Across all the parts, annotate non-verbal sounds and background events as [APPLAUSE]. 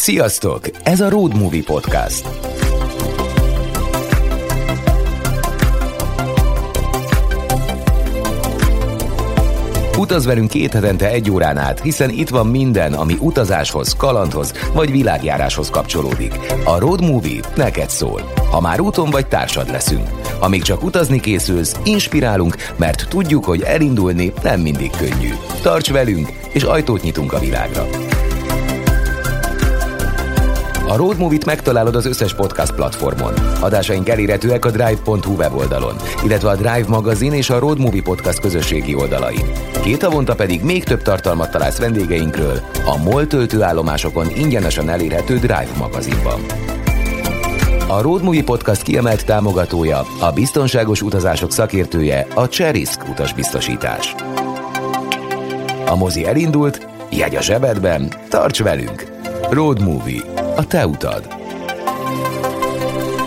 Sziasztok! Ez a Road Movie Podcast. Utaz velünk két hetente egy órán át, hiszen itt van minden, ami utazáshoz, kalandhoz vagy világjáráshoz kapcsolódik. A Road Movie neked szól. Ha már úton vagy, társad leszünk. Amíg csak utazni készülsz, inspirálunk, mert tudjuk, hogy elindulni nem mindig könnyű. Tarts velünk, és ajtót nyitunk a világra. A Road Movie-t megtalálod az összes podcast platformon. Adásaink elérhetőek a drive.hu weboldalon, illetve a Drive magazin és a Road Movie Podcast közösségi oldalain. Két havonta pedig még több tartalmat találsz vendégeinkről a MOL töltőállomásokon ingyenesen elérhető Drive magazinban. A Road Movie Podcast kiemelt támogatója, a biztonságos utazások szakértője, a Cserisk utasbiztosítás. A mozi elindult, jegy a zsebedben, tarts velünk! Road Movie. A te utad.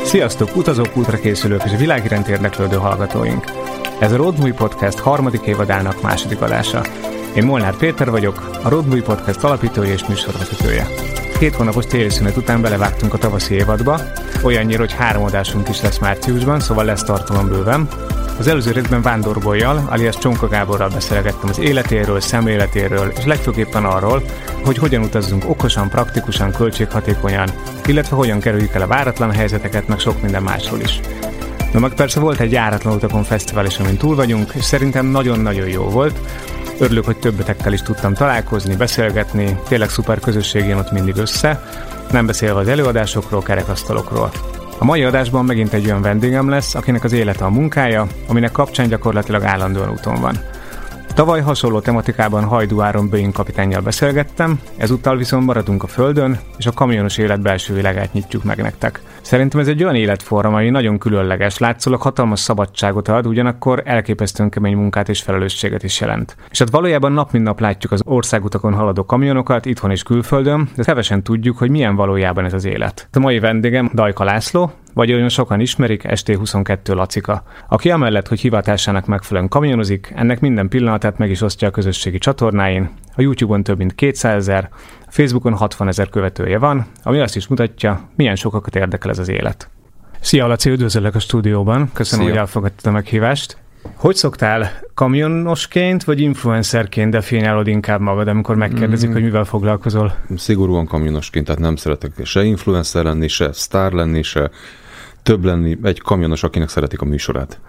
Sziasztok, utazók, útra készülők és világiránt érdeklődő hallgatóink! Ez a Road Movie Podcast harmadik évadának második adása. Én Molnár Péter vagyok, a Road Movie Podcast alapítója és műsorvezetője. Két hónapos téli szünet után belevágtunk a tavaszi évadba, olyannyira, hogy három adásunk is lesz márciusban, szóval lesz tartalom bőven. Az előző részben Vándorbolyjal, alias Csonka Gáborral beszélgettem az életéről, szemléletéről, és legfőképpen arról, hogy hogyan utazzunk okosan, praktikusan, költséghatékonyan, illetve hogyan kerüljük el a váratlan helyzeteket, meg sok minden másról is. Na meg persze volt egy járatlan utakon fesztivál is, amin túl vagyunk, és szerintem nagyon-nagyon jó volt. Örülök, hogy többetekkel is tudtam találkozni, beszélgetni, tényleg szuper közösség jön ott mindig össze, nem beszélve az előadásokról, kerekasztalokról. A mai adásban megint egy olyan vendégem lesz, akinek az élete a munkája, aminek kapcsán gyakorlatilag állandóan úton van. Tavaly hasonló tematikában Hajdú Áron Boeing kapitányjal beszélgettem, ezúttal viszont maradunk a Földön, és a kamionos élet belső világát nyitjuk meg nektek. Szerintem ez egy olyan életforma, ami nagyon különleges, látszólag hatalmas szabadságot ad, ugyanakkor elképesztően kemény munkát és felelősséget is jelent. És hát valójában nap mint nap látjuk az országutakon haladó kamionokat, itthon és külföldön, de kevesen tudjuk, hogy milyen valójában ez az élet. A mai vendégem Dajka László, vagy olyan sokan ismerik, ST22 Lacika, aki amellett, hogy hivatásának megfelelően kamionozik, ennek minden pillanatát meg is osztja a közösségi csatornáin, a YouTube-on több mint 200 ezer, a Facebookon 60 ezer követője van, ami azt is mutatja, milyen sokakat érdekel ez az élet. Szia, Laci, üdvözöllek a stúdióban. Köszönöm, Szia. hogy elfogadtad a meghívást. Hogy szoktál kamionosként vagy influencerként definiálod inkább magad, amikor megkérdezik, mm. hogy mivel foglalkozol? Szigorúan kamionosként, tehát nem szeretek se influencer lenni, se sztár lenni, se több lenni egy kamionos, akinek szeretik a műsorát.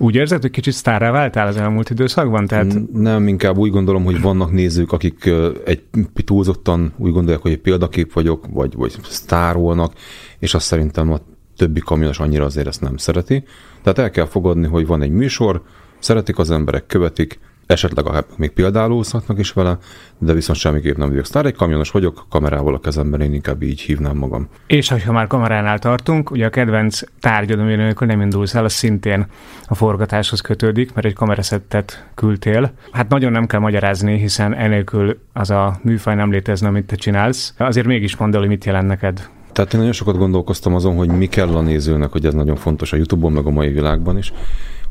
Úgy érzed, hogy kicsit sztárrá váltál az elmúlt időszakban? Tehát... Nem, inkább úgy gondolom, hogy vannak nézők, akik egy túlzottan úgy gondolják, hogy egy példakép vagyok, vagy, vagy sztárolnak, és azt szerintem a többi kamionos annyira azért ezt nem szereti. Tehát el kell fogadni, hogy van egy műsor, szeretik az emberek, követik, esetleg a, még példálózhatnak is vele, de viszont semmiképp nem vagyok sztár. Egy kamionos vagyok, kamerával a kezemben, én inkább így hívnám magam. És ha már kameránál tartunk, ugye a kedvenc tárgyad, amikor nem indulsz el, az szintén a forgatáshoz kötődik, mert egy kameraszettet küldtél. Hát nagyon nem kell magyarázni, hiszen enélkül az a műfaj nem létezne, amit te csinálsz. Azért mégis mondd el, hogy mit jelent neked tehát én nagyon sokat gondolkoztam azon, hogy mi kell a nézőnek, hogy ez nagyon fontos a YouTube-on, meg a mai világban is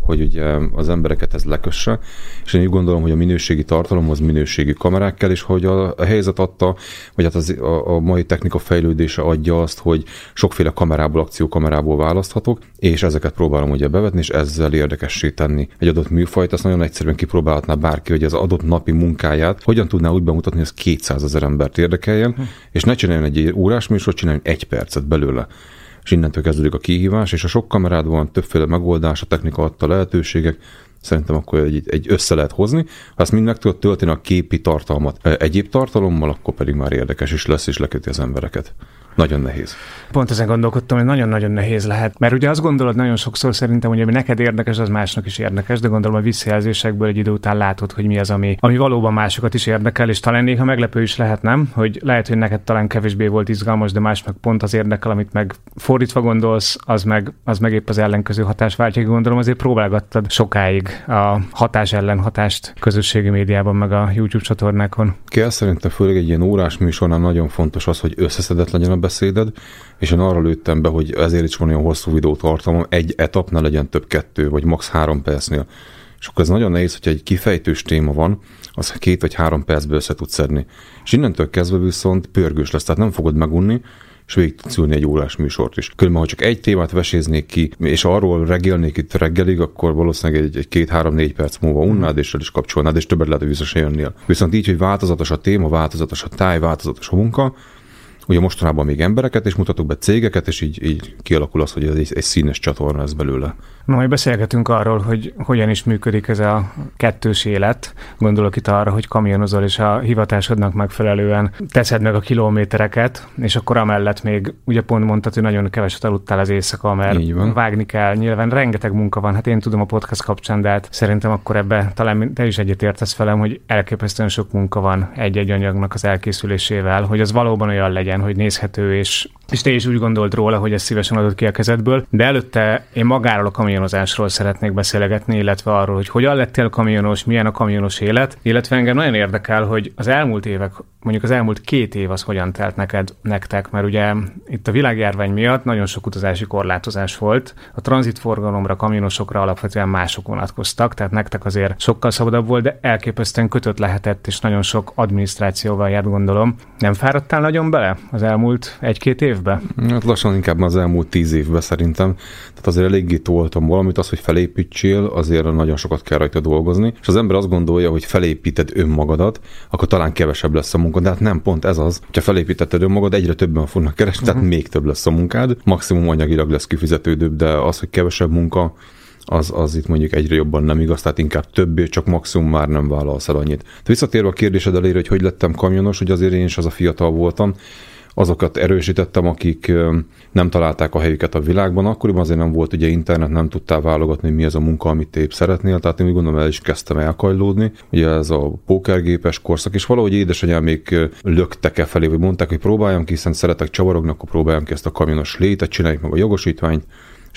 hogy ugye az embereket ez lekösse, és én úgy gondolom, hogy a minőségi tartalomhoz minőségi kamerák kell, és hogy a, a helyzet adta, vagy hát az, a, a mai technika fejlődése adja azt, hogy sokféle kamerából, akciókamerából választhatok, és ezeket próbálom ugye bevetni, és ezzel érdekessé tenni egy adott műfajt. Ezt nagyon egyszerűen kipróbálhatná bárki, hogy az adott napi munkáját hogyan tudná úgy bemutatni, hogy ez 200 ezer embert érdekeljen, hm. és ne csináljon egy órás műsort, csináljon egy percet belőle és innentől kezdődik a kihívás, és a sok kamerád van, többféle megoldás, a technika adta lehetőségek, szerintem akkor egy, egy össze lehet hozni. Ha ezt mind meg tudod tölteni a képi tartalmat egyéb tartalommal, akkor pedig már érdekes is lesz, és leköti az embereket. Nagyon nehéz. Pont ezen gondolkodtam, hogy nagyon-nagyon nehéz lehet. Mert ugye azt gondolod nagyon sokszor szerintem, hogy ami neked érdekes, az másnak is érdekes, de gondolom a visszajelzésekből egy idő után látod, hogy mi az, ami, ami valóban másokat is érdekel, és talán néha meglepő is lehet, nem? Hogy lehet, hogy neked talán kevésbé volt izgalmas, de más meg pont az érdekel, amit meg fordítva gondolsz, az meg, az meg épp az ellenkező hatás váltja. Gondolom azért próbálgattad sokáig a hatás ellen hatást közösségi médiában, meg a YouTube csatornákon. Kell szerintem főleg egy ilyen órás műsornál nagyon fontos az, hogy összeszedett legyen a beszéded, és én arra lőttem be, hogy ezért is van olyan hosszú videó tartalom, egy etap ne legyen több kettő, vagy max. három percnél. És akkor ez nagyon nehéz, hogyha egy kifejtős téma van, az két vagy három percbe össze tudsz szedni. És innentől kezdve viszont pörgős lesz, tehát nem fogod megunni, és végig tudsz ülni egy órás műsort is. Különben, ha csak egy témát veséznék ki, és arról reggelnék itt reggelig, akkor valószínűleg egy, egy két-három-négy perc múlva unnád, és el is kapcsolnád, és többet lehet, hogy vissza se jönnél. Viszont így, hogy változatos a téma, változatos a táj, változatos a munka, ugye mostanában még embereket, és mutatok be cégeket, és így, így kialakul az, hogy ez egy, egy színes csatorna ez belőle. Na, majd beszélgetünk arról, hogy hogyan is működik ez a kettős élet. Gondolok itt arra, hogy kamionozol, és a hivatásodnak megfelelően teszed meg a kilométereket, és akkor amellett még, ugye pont mondtad, hogy nagyon keveset aludtál az éjszaka, mert vágni kell. Nyilván rengeteg munka van, hát én tudom a podcast kapcsán, de hát szerintem akkor ebbe talán te is egyetértesz velem, hogy elképesztően sok munka van egy-egy anyagnak az elkészülésével, hogy az valóban olyan legyen, hogy nézhető és és te is úgy gondolt róla, hogy ezt szívesen adott ki a kezedből, de előtte én magáról a kamionozásról szeretnék beszélgetni, illetve arról, hogy hogyan lettél kamionos, milyen a kamionos élet, illetve engem nagyon érdekel, hogy az elmúlt évek, mondjuk az elmúlt két év az hogyan telt neked, nektek, mert ugye itt a világjárvány miatt nagyon sok utazási korlátozás volt, a tranzitforgalomra, kamionosokra alapvetően mások vonatkoztak, tehát nektek azért sokkal szabadabb volt, de elképesztően kötött lehetett, és nagyon sok adminisztrációval járt gondolom. Nem fáradtál nagyon bele az elmúlt egy-két év? Évben? Hát lassan inkább az elmúlt tíz évben szerintem. Tehát azért eléggé toltam valamit, az, hogy felépítsél, azért nagyon sokat kell rajta dolgozni. És az ember azt gondolja, hogy felépíted önmagadat, akkor talán kevesebb lesz a munka. De hát nem, pont ez az. Ha felépítetted önmagad, egyre többen fognak keresni, uh-huh. tehát mhm. még több lesz a munkád. Maximum anyagilag lesz kifizetődőbb, de az, hogy kevesebb munka, az, az itt mondjuk egyre jobban nem igaz, tehát inkább többé, csak maximum már nem vállalsz el annyit. De visszatérve a kérdésed elére, hogy hogy lettem kamionos, hogy azért én is az a fiatal voltam, azokat erősítettem, akik nem találták a helyüket a világban. Akkoriban azért nem volt ugye internet, nem tudtál válogatni, mi az a munka, amit épp szeretnél, tehát én úgy gondolom, el is kezdtem elkajlódni. Ugye ez a pókergépes korszak, és valahogy édesanyám még löktek e felé, vagy mondták, hogy próbáljam ki, hiszen szeretek csavarogni, akkor próbáljam ki ezt a kamionos létet, csináljuk meg a jogosítványt,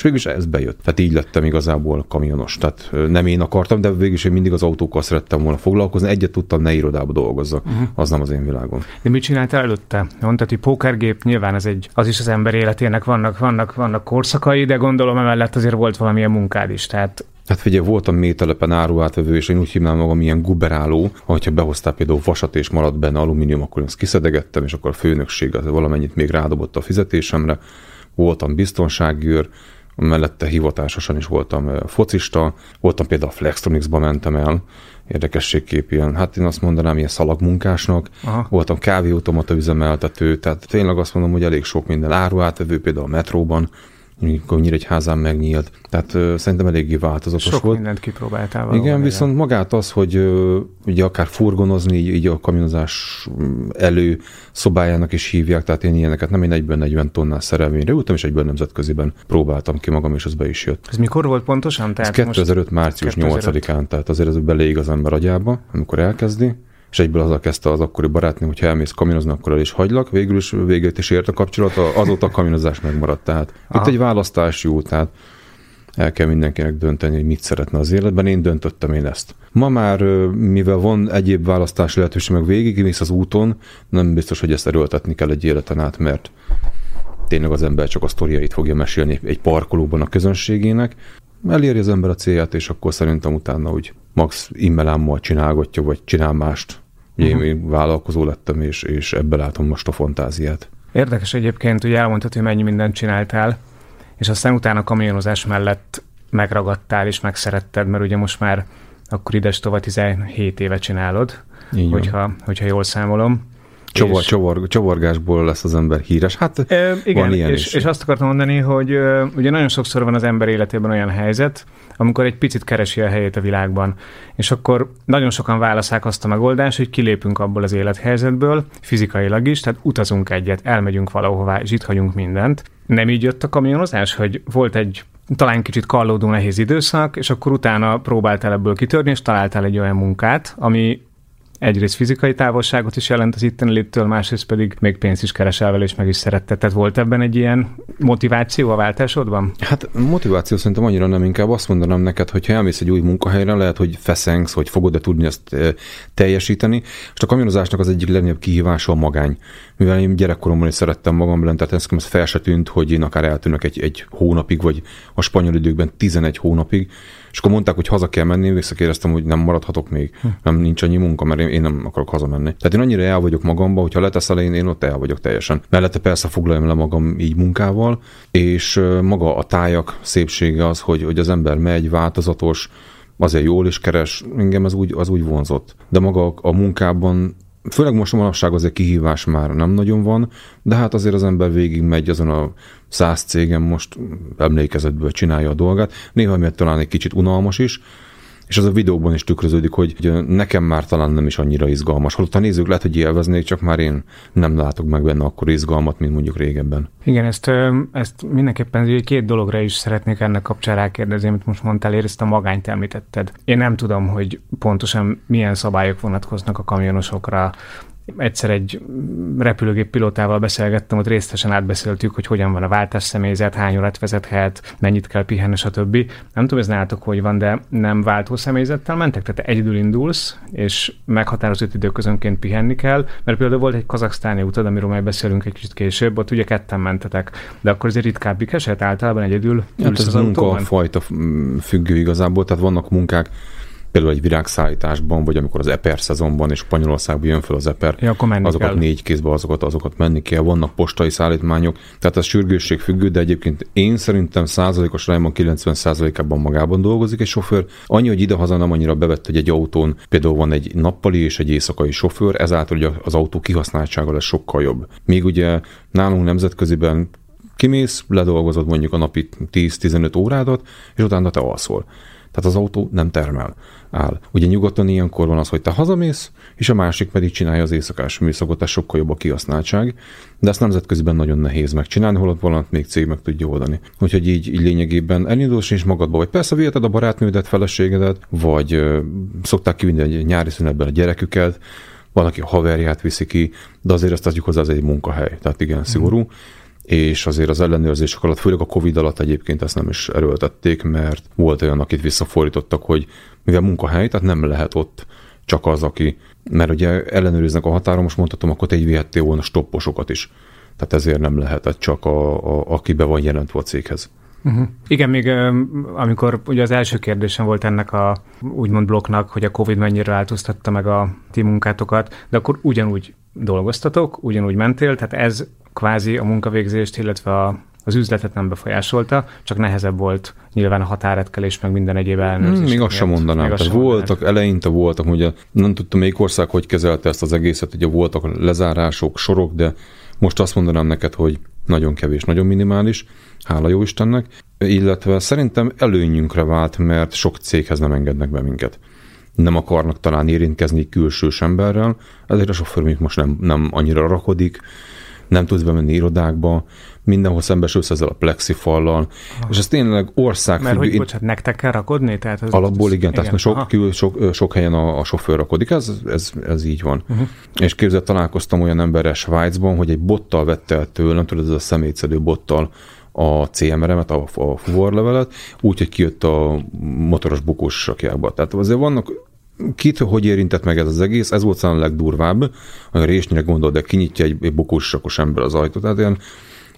és végül is ez bejött. Tehát így lettem igazából kamionos. Tehát nem én akartam, de végül is én mindig az autókkal szerettem volna foglalkozni. Egyet tudtam, ne irodába dolgozzak. Uh-huh. Az nem az én világom. De mit csináltál előtte? Mondtad, hogy pókergép, nyilván ez egy, az is az ember életének vannak, vannak, vannak korszakai, de gondolom emellett azért volt valamilyen munkád is. Tehát Hát figyelj, voltam mételepen áruátvevő, és én úgy hívnám magam ilyen guberáló, hogyha behoztál például vasat és maradt benne alumínium, akkor ezt kiszedegettem, és akkor a főnökség valamennyit még rádobott a fizetésemre. Voltam biztonságőr, mellette hivatásosan is voltam focista, voltam például a Flextronics-ba mentem el, érdekességképűen. Hát én azt mondanám, ilyen szalagmunkásnak, Aha. voltam kávéautomata üzemeltető, tehát tényleg azt mondom, hogy elég sok minden áruátvevő, például a metróban, amikor házán megnyílt. Tehát ö, szerintem eléggé változatos Sok volt. mindent kipróbáltál valóban. Igen, viszont magát az, hogy ö, ugye akár furgonozni, így, így a kamionozás elő szobájának is hívják, tehát én ilyeneket nem én egyben 40 tonnás szerelvényre ültem, és egyben nemzetköziben próbáltam ki magam, és az be is jött. Ez mikor volt pontosan? Tehát ez 2005. március 8-án, tehát azért ez beleég az ember agyába, amikor elkezdi és egyből azzal kezdte az akkori barátnő, hogy ha elmész kaminozni, akkor el is hagylak. Végül is végét is ért a kapcsolat, azóta a kaminozás megmaradt. Tehát Aha. itt egy választás jó, tehát el kell mindenkinek dönteni, hogy mit szeretne az életben. Én döntöttem én ezt. Ma már, mivel van egyéb választási lehetőség, meg végigmész az úton, nem biztos, hogy ezt erőltetni kell egy életen át, mert tényleg az ember csak a sztoriait fogja mesélni egy parkolóban a közönségének. Eléri az ember a célját, és akkor szerintem utána úgy max immelámmal csinálgatja, vagy csinál mást. Uh-huh. Én, én vállalkozó lettem, és, és ebbe látom most a fantáziát. Érdekes egyébként, hogy elmondtad, hogy mennyi mindent csináltál, és aztán utána kamionozás mellett megragadtál és megszeretted, mert ugye most már akkor ides tovább 17 éve csinálod, hogyha, hogyha jól számolom. Csavar, és... csavargásból lesz az ember híres. Hát e, igen, van ilyen és, is. és azt akartam mondani, hogy ugye nagyon sokszor van az ember életében olyan helyzet, amikor egy picit keresi a helyét a világban, és akkor nagyon sokan válaszák azt a megoldást, hogy kilépünk abból az élethelyzetből, fizikailag is, tehát utazunk egyet, elmegyünk valahová, és itt hagyunk mindent. Nem így jött a kamionozás, hogy volt egy talán kicsit kallódó nehéz időszak, és akkor utána próbáltál ebből kitörni, és találtál egy olyan munkát, ami egyrészt fizikai távolságot is jelent az itteni léttől, másrészt pedig még pénzt is keresel vele, és meg is szeretted. Tehát volt ebben egy ilyen motiváció a váltásodban? Hát motiváció szerintem annyira nem, inkább azt mondanám neked, hogy ha elmész egy új munkahelyre, lehet, hogy feszengsz, hogy fogod-e tudni ezt teljesíteni. És a kamionozásnak az egyik legnagyobb kihívása a magány. Mivel én gyerekkoromban is szerettem magam lenni, tehát ez fel se tűnt, hogy én akár eltűnök egy, egy hónapig, vagy a spanyol időkben 11 hónapig, és akkor mondták, hogy haza kell menni, visszakérdeztem, hogy nem maradhatok még, hm. nem nincs annyi munka, mert én nem akarok hazamenni. Tehát én annyira el vagyok magamba, hogyha leteszel én, én ott el vagyok teljesen. Mellette persze foglaljam le magam így munkával, és maga a tájak szépsége az, hogy, hogy az ember megy, változatos, azért jól is keres, engem az úgy, az úgy vonzott. De maga a munkában Főleg most manapság azért kihívás már nem nagyon van, de hát azért az ember végig megy azon a száz cégem most emlékezetből csinálja a dolgát. Néha miatt talán egy kicsit unalmas is, és az a videóban is tükröződik, hogy nekem már talán nem is annyira izgalmas. Holott a nézők lehet, hogy élveznék, csak már én nem látok meg benne akkor izgalmat, mint mondjuk régebben. Igen, ezt, ezt mindenképpen két dologra is szeretnék ennek kapcsán rákérdezni, amit most mondtál, ezt a magányt említetted. Én nem tudom, hogy pontosan milyen szabályok vonatkoznak a kamionosokra, egyszer egy repülőgép pilótával beszélgettem, ott részletesen átbeszéltük, hogy hogyan van a váltás személyzet, hány órát vezethet, mennyit kell pihenni, stb. Nem tudom, ez nálatok hogy van, de nem váltó személyzettel mentek, tehát egyedül indulsz, és meghatározott időközönként pihenni kell, mert például volt egy kazaksztáni utad, amiről majd beszélünk egy kicsit később, ott ugye ketten mentetek, de akkor azért ritkábbik eset általában egyedül hát ez az munka fajta függő igazából, tehát vannak munkák, például egy virágszállításban, vagy amikor az eper szezonban és Spanyolországban jön fel az eper, ja, akkor azokat kell. négy kézbe, azokat, azokat menni kell, vannak postai szállítmányok, tehát ez sürgősség függő, de egyébként én szerintem százalékos rányban 90 százalékában magában dolgozik egy sofőr. Annyi, hogy idehaza nem annyira bevett, hogy egy autón például van egy nappali és egy éjszakai sofőr, ezáltal hogy az autó kihasználtsága lesz sokkal jobb. Még ugye nálunk nemzetköziben kimész, ledolgozod mondjuk a napi 10-15 órádat, és utána te alszol. Tehát az autó nem termel áll. Ugye nyugodtan ilyenkor van az, hogy te hazamész, és a másik pedig csinálja az éjszakás műszakot, ez sokkal jobb a kihasználtság, de ezt nemzetköziben nagyon nehéz megcsinálni, holott valamit még cég meg tudja oldani. Úgyhogy így, így lényegében elindulsz és magadba, vagy persze viheted a barátnődet, feleségedet, vagy ö, szokták kivinni egy nyári szünetben a gyereküket, valaki a haverját viszi ki, de azért azt adjuk hozzá, ez egy munkahely, tehát igen, szigorú. Mm és azért az ellenőrzések alatt, főleg a Covid alatt egyébként ezt nem is erőltették, mert volt olyan, akit visszafordítottak, hogy mivel munkahely, tehát nem lehet ott csak az, aki, mert ugye ellenőriznek a határon, most mondhatom, akkor te így vihettél volna stopposokat is. Tehát ezért nem lehetett csak a, a, aki be van jelentve a céghez. Uh-huh. Igen, még amikor ugye az első kérdésem volt ennek a úgymond blokknak, hogy a Covid mennyire változtatta meg a ti munkátokat, de akkor ugyanúgy dolgoztatok, ugyanúgy mentél, tehát ez kvázi a munkavégzést, illetve a, az üzletet nem befolyásolta, csak nehezebb volt nyilván a határátkelés, meg minden egyéb ellenőrzés. Még azt sem mondanám. Tehát voltak, eleinte voltak, ugye nem tudtam, melyik ország hogy kezelte ezt az egészet, ugye voltak lezárások, sorok, de most azt mondanám neked, hogy nagyon kevés, nagyon minimális, hála jó Istennek, illetve szerintem előnyünkre vált, mert sok céghez nem engednek be minket. Nem akarnak talán érintkezni külsős emberrel, ezért a sofőr most nem, nem annyira rakodik, nem tudsz bemenni irodákba, mindenhol szembesülsz ezzel a plexifallal, és ez tényleg ország Mert hogy, bocsánat, nektek kell rakodni? Tehát az, alapból az, igen, igen, tehát sok, kül, sok, sok helyen a, a sofőr rakodik, ez, ez, ez így van. Uh-huh. És képzeld, találkoztam olyan emberrel Svájcban, hogy egy bottal vette el tőlem, tudod, ez a szemétszedő bottal a CMR-emet, a, a fuvarlevelet, úgy, hogy kijött a motoros bukós sakjába. Tehát azért vannak kit hogy érintett meg ez az egész, ez volt a legdurvább, a résnyire gondol, de kinyitja egy, egy bukós sakos ember az ajtót, tehát ilyen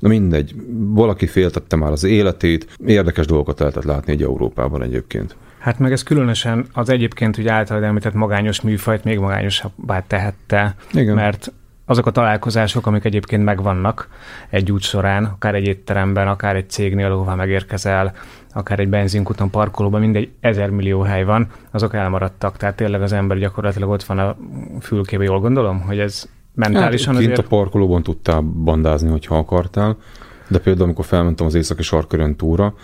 Na mindegy, valaki féltette már az életét, érdekes dolgokat lehetett látni egy Európában egyébként. Hát meg ez különösen az egyébként ugye általad említett magányos műfajt még magányosabbá tehette, Igen. mert azok a találkozások, amik egyébként megvannak egy út során, akár egy étteremben, akár egy cégnél, ahová megérkezel, akár egy benzinkuton, parkolóban, mindegy ezer millió hely van, azok elmaradtak. Tehát tényleg az ember gyakorlatilag ott van a fülkébe, jól gondolom, hogy ez mentálisan hát, kint azért... a parkolóban tudtál bandázni, hogyha akartál, de például amikor felmentem az északi sarkörön túra,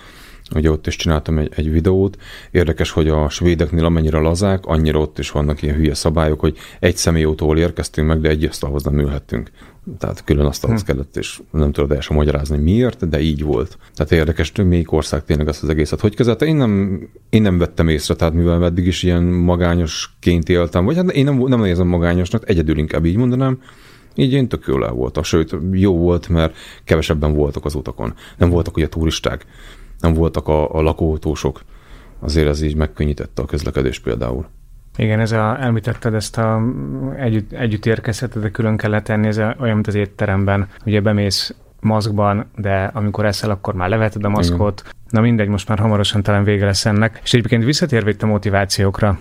ugye ott is csináltam egy, egy videót. Érdekes, hogy a svédeknél amennyire lazák, annyira ott is vannak ilyen hülye szabályok, hogy egy személyautóval érkeztünk meg, de egy asztalhoz nem ülhettünk. Tehát külön asztalhoz hm. kellett, és nem tudod el sem magyarázni miért, de így volt. Tehát érdekes, hogy melyik ország tényleg ezt az egészet hogy kezelte. Én nem, én nem vettem észre, tehát mivel eddig is ilyen magányosként éltem, vagy hát én nem, nem érzem magányosnak, egyedül inkább így mondanám, így én tök jól el voltam. Sőt, jó volt, mert kevesebben voltak az utakon. Nem voltak ugye turisták, nem voltak a, a lakóautósok. Azért ez így megkönnyítette a közlekedést például. Igen, ez a, említetted ezt a együtt, együtt érkezheted, de külön kellett tenni, ez a, olyan, mint az étteremben. Ugye bemész maszkban, de amikor eszel, akkor már leveted a maszkot. Igen. Na mindegy, most már hamarosan talán vége lesz ennek. És egyébként visszatérve itt a motivációkra,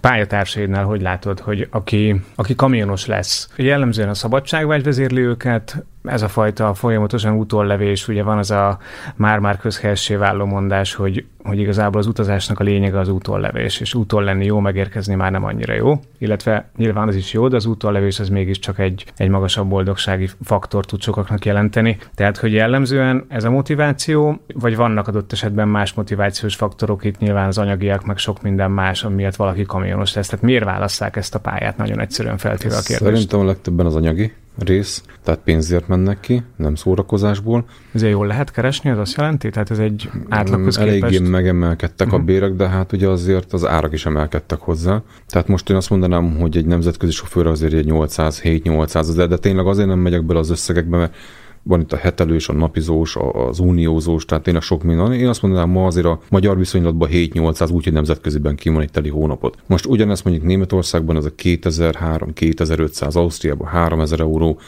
pályatársaidnál hogy látod, hogy aki, aki kamionos lesz, jellemzően a szabadságvágy vezérli őket, ez a fajta folyamatosan utollevés, ugye van az a már-már közhelyessé váló mondás, hogy, hogy igazából az utazásnak a lényege az utollevés, és úton lenni jó, megérkezni már nem annyira jó, illetve nyilván az is jó, de az utollevés az mégiscsak egy, egy magasabb boldogsági faktor tud sokaknak jelenteni. Tehát, hogy jellemzően ez a motiváció, vagy vannak adott esetben más motivációs faktorok, itt nyilván az anyagiak, meg sok minden más, amiatt valaki kamionos lesz. Tehát miért válasszák ezt a pályát? Nagyon egyszerűen feltéve a kérdést. Szerintem a legtöbben az anyagi rész, tehát pénzért mennek ki, nem szórakozásból. Ezért jól lehet keresni, az azt jelenti? Tehát ez egy átlaghoz képest... Eléggé megemelkedtek uh-huh. a mhm. bérek, de hát ugye azért az árak is emelkedtek hozzá. Tehát most én azt mondanám, hogy egy nemzetközi sofőr azért egy 800, 7-800 de tényleg azért nem megyek bele az összegekbe, mert van itt a hetelős, a napizós, az uniózós, tehát tényleg sok minden. Én azt mondanám, ma azért a magyar viszonylatban 7-800, úgyhogy nemzetköziben ki van egy teli hónapot. Most ugyanezt mondjuk Németországban ez a 2003-2500, Ausztriában 3000 euró,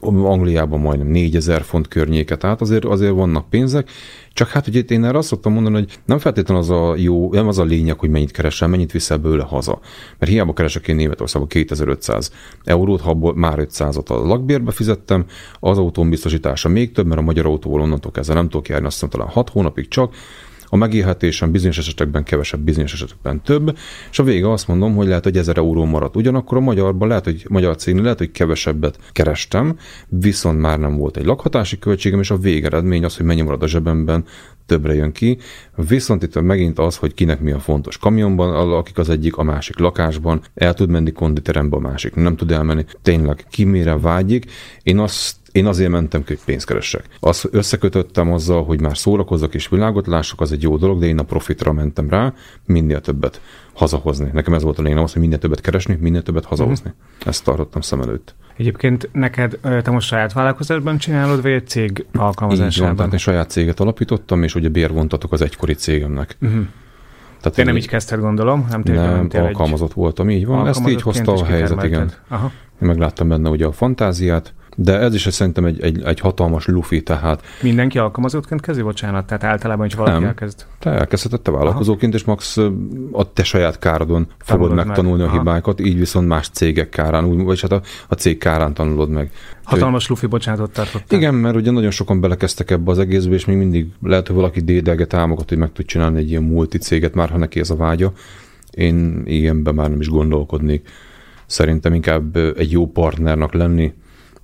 Angliában majdnem 4000 font környéke, tehát azért, azért vannak pénzek, csak hát ugye én erre azt szoktam mondani, hogy nem feltétlenül az a jó, nem az a lényeg, hogy mennyit keresel, mennyit viszel bőle haza. Mert hiába keresek én Németországban 2500 eurót, ha abból már 500-at a lakbérbe fizettem, az autón biztosítása még több, mert a magyar autóval onnantól kezdve nem tudok járni, azt mondtam, talán 6 hónapig csak, a megélhetésen bizonyos esetekben kevesebb, bizonyos esetekben több, és a vége azt mondom, hogy lehet, hogy 1000 euró maradt. Ugyanakkor a magyarban lehet, hogy magyar cégnél lehet, hogy kevesebbet kerestem, viszont már nem volt egy lakhatási költségem, és a végeredmény az, hogy mennyi marad a zsebemben, többre jön ki. Viszont itt megint az, hogy kinek mi a fontos. Kamionban akik az egyik, a másik lakásban, el tud menni konditerembe a másik, nem tud elmenni. Tényleg ki mire vágyik. Én azt én azért mentem, hogy pénzt keresek. Azt összekötöttem azzal, hogy már szórakozzak és világot lássak, az egy jó dolog, de én a profitra mentem rá, minél többet hazahozni. Nekem ez volt a lényeg, az, hogy minél többet keresni, minél többet hazahozni. Mm. Ezt tartottam szem előtt. Egyébként neked, te most saját vállalkozásban csinálod, vagy egy cég alkalmazásában? Így van, tehát én saját céget alapítottam, és ugye bérvontatok az egykori cégemnek. Uh-huh. Tehát Te nem így kezdted, gondolom? Nem, nem alkalmazott egy... voltam, így van. Ezt így hozta a helyzet, igen. Aha. Én megláttam benne ugye a fantáziát, de ez is szerintem egy, egy, egy hatalmas lufi, tehát... Mindenki alkalmazottként kezdi, bocsánat? Tehát általában, hogy valaki nem. elkezd? Te elkezdheted te vállalkozóként, és max a te saját károdon fogod Tanulod megtanulni meg. a hibákat, így viszont más cégek kárán, úgy, vagy hát a, a cég kárán tanulod meg. Hatalmas lufi bocsánatot tartottál. Igen, mert ugye nagyon sokan belekezdtek ebbe az egészbe, és még mindig lehet, hogy valaki dédelget támogat, hogy meg tud csinálni egy ilyen multi céget, már ha neki ez a vágya. Én ilyenben már nem is gondolkodnék. Szerintem inkább egy jó partnernak lenni,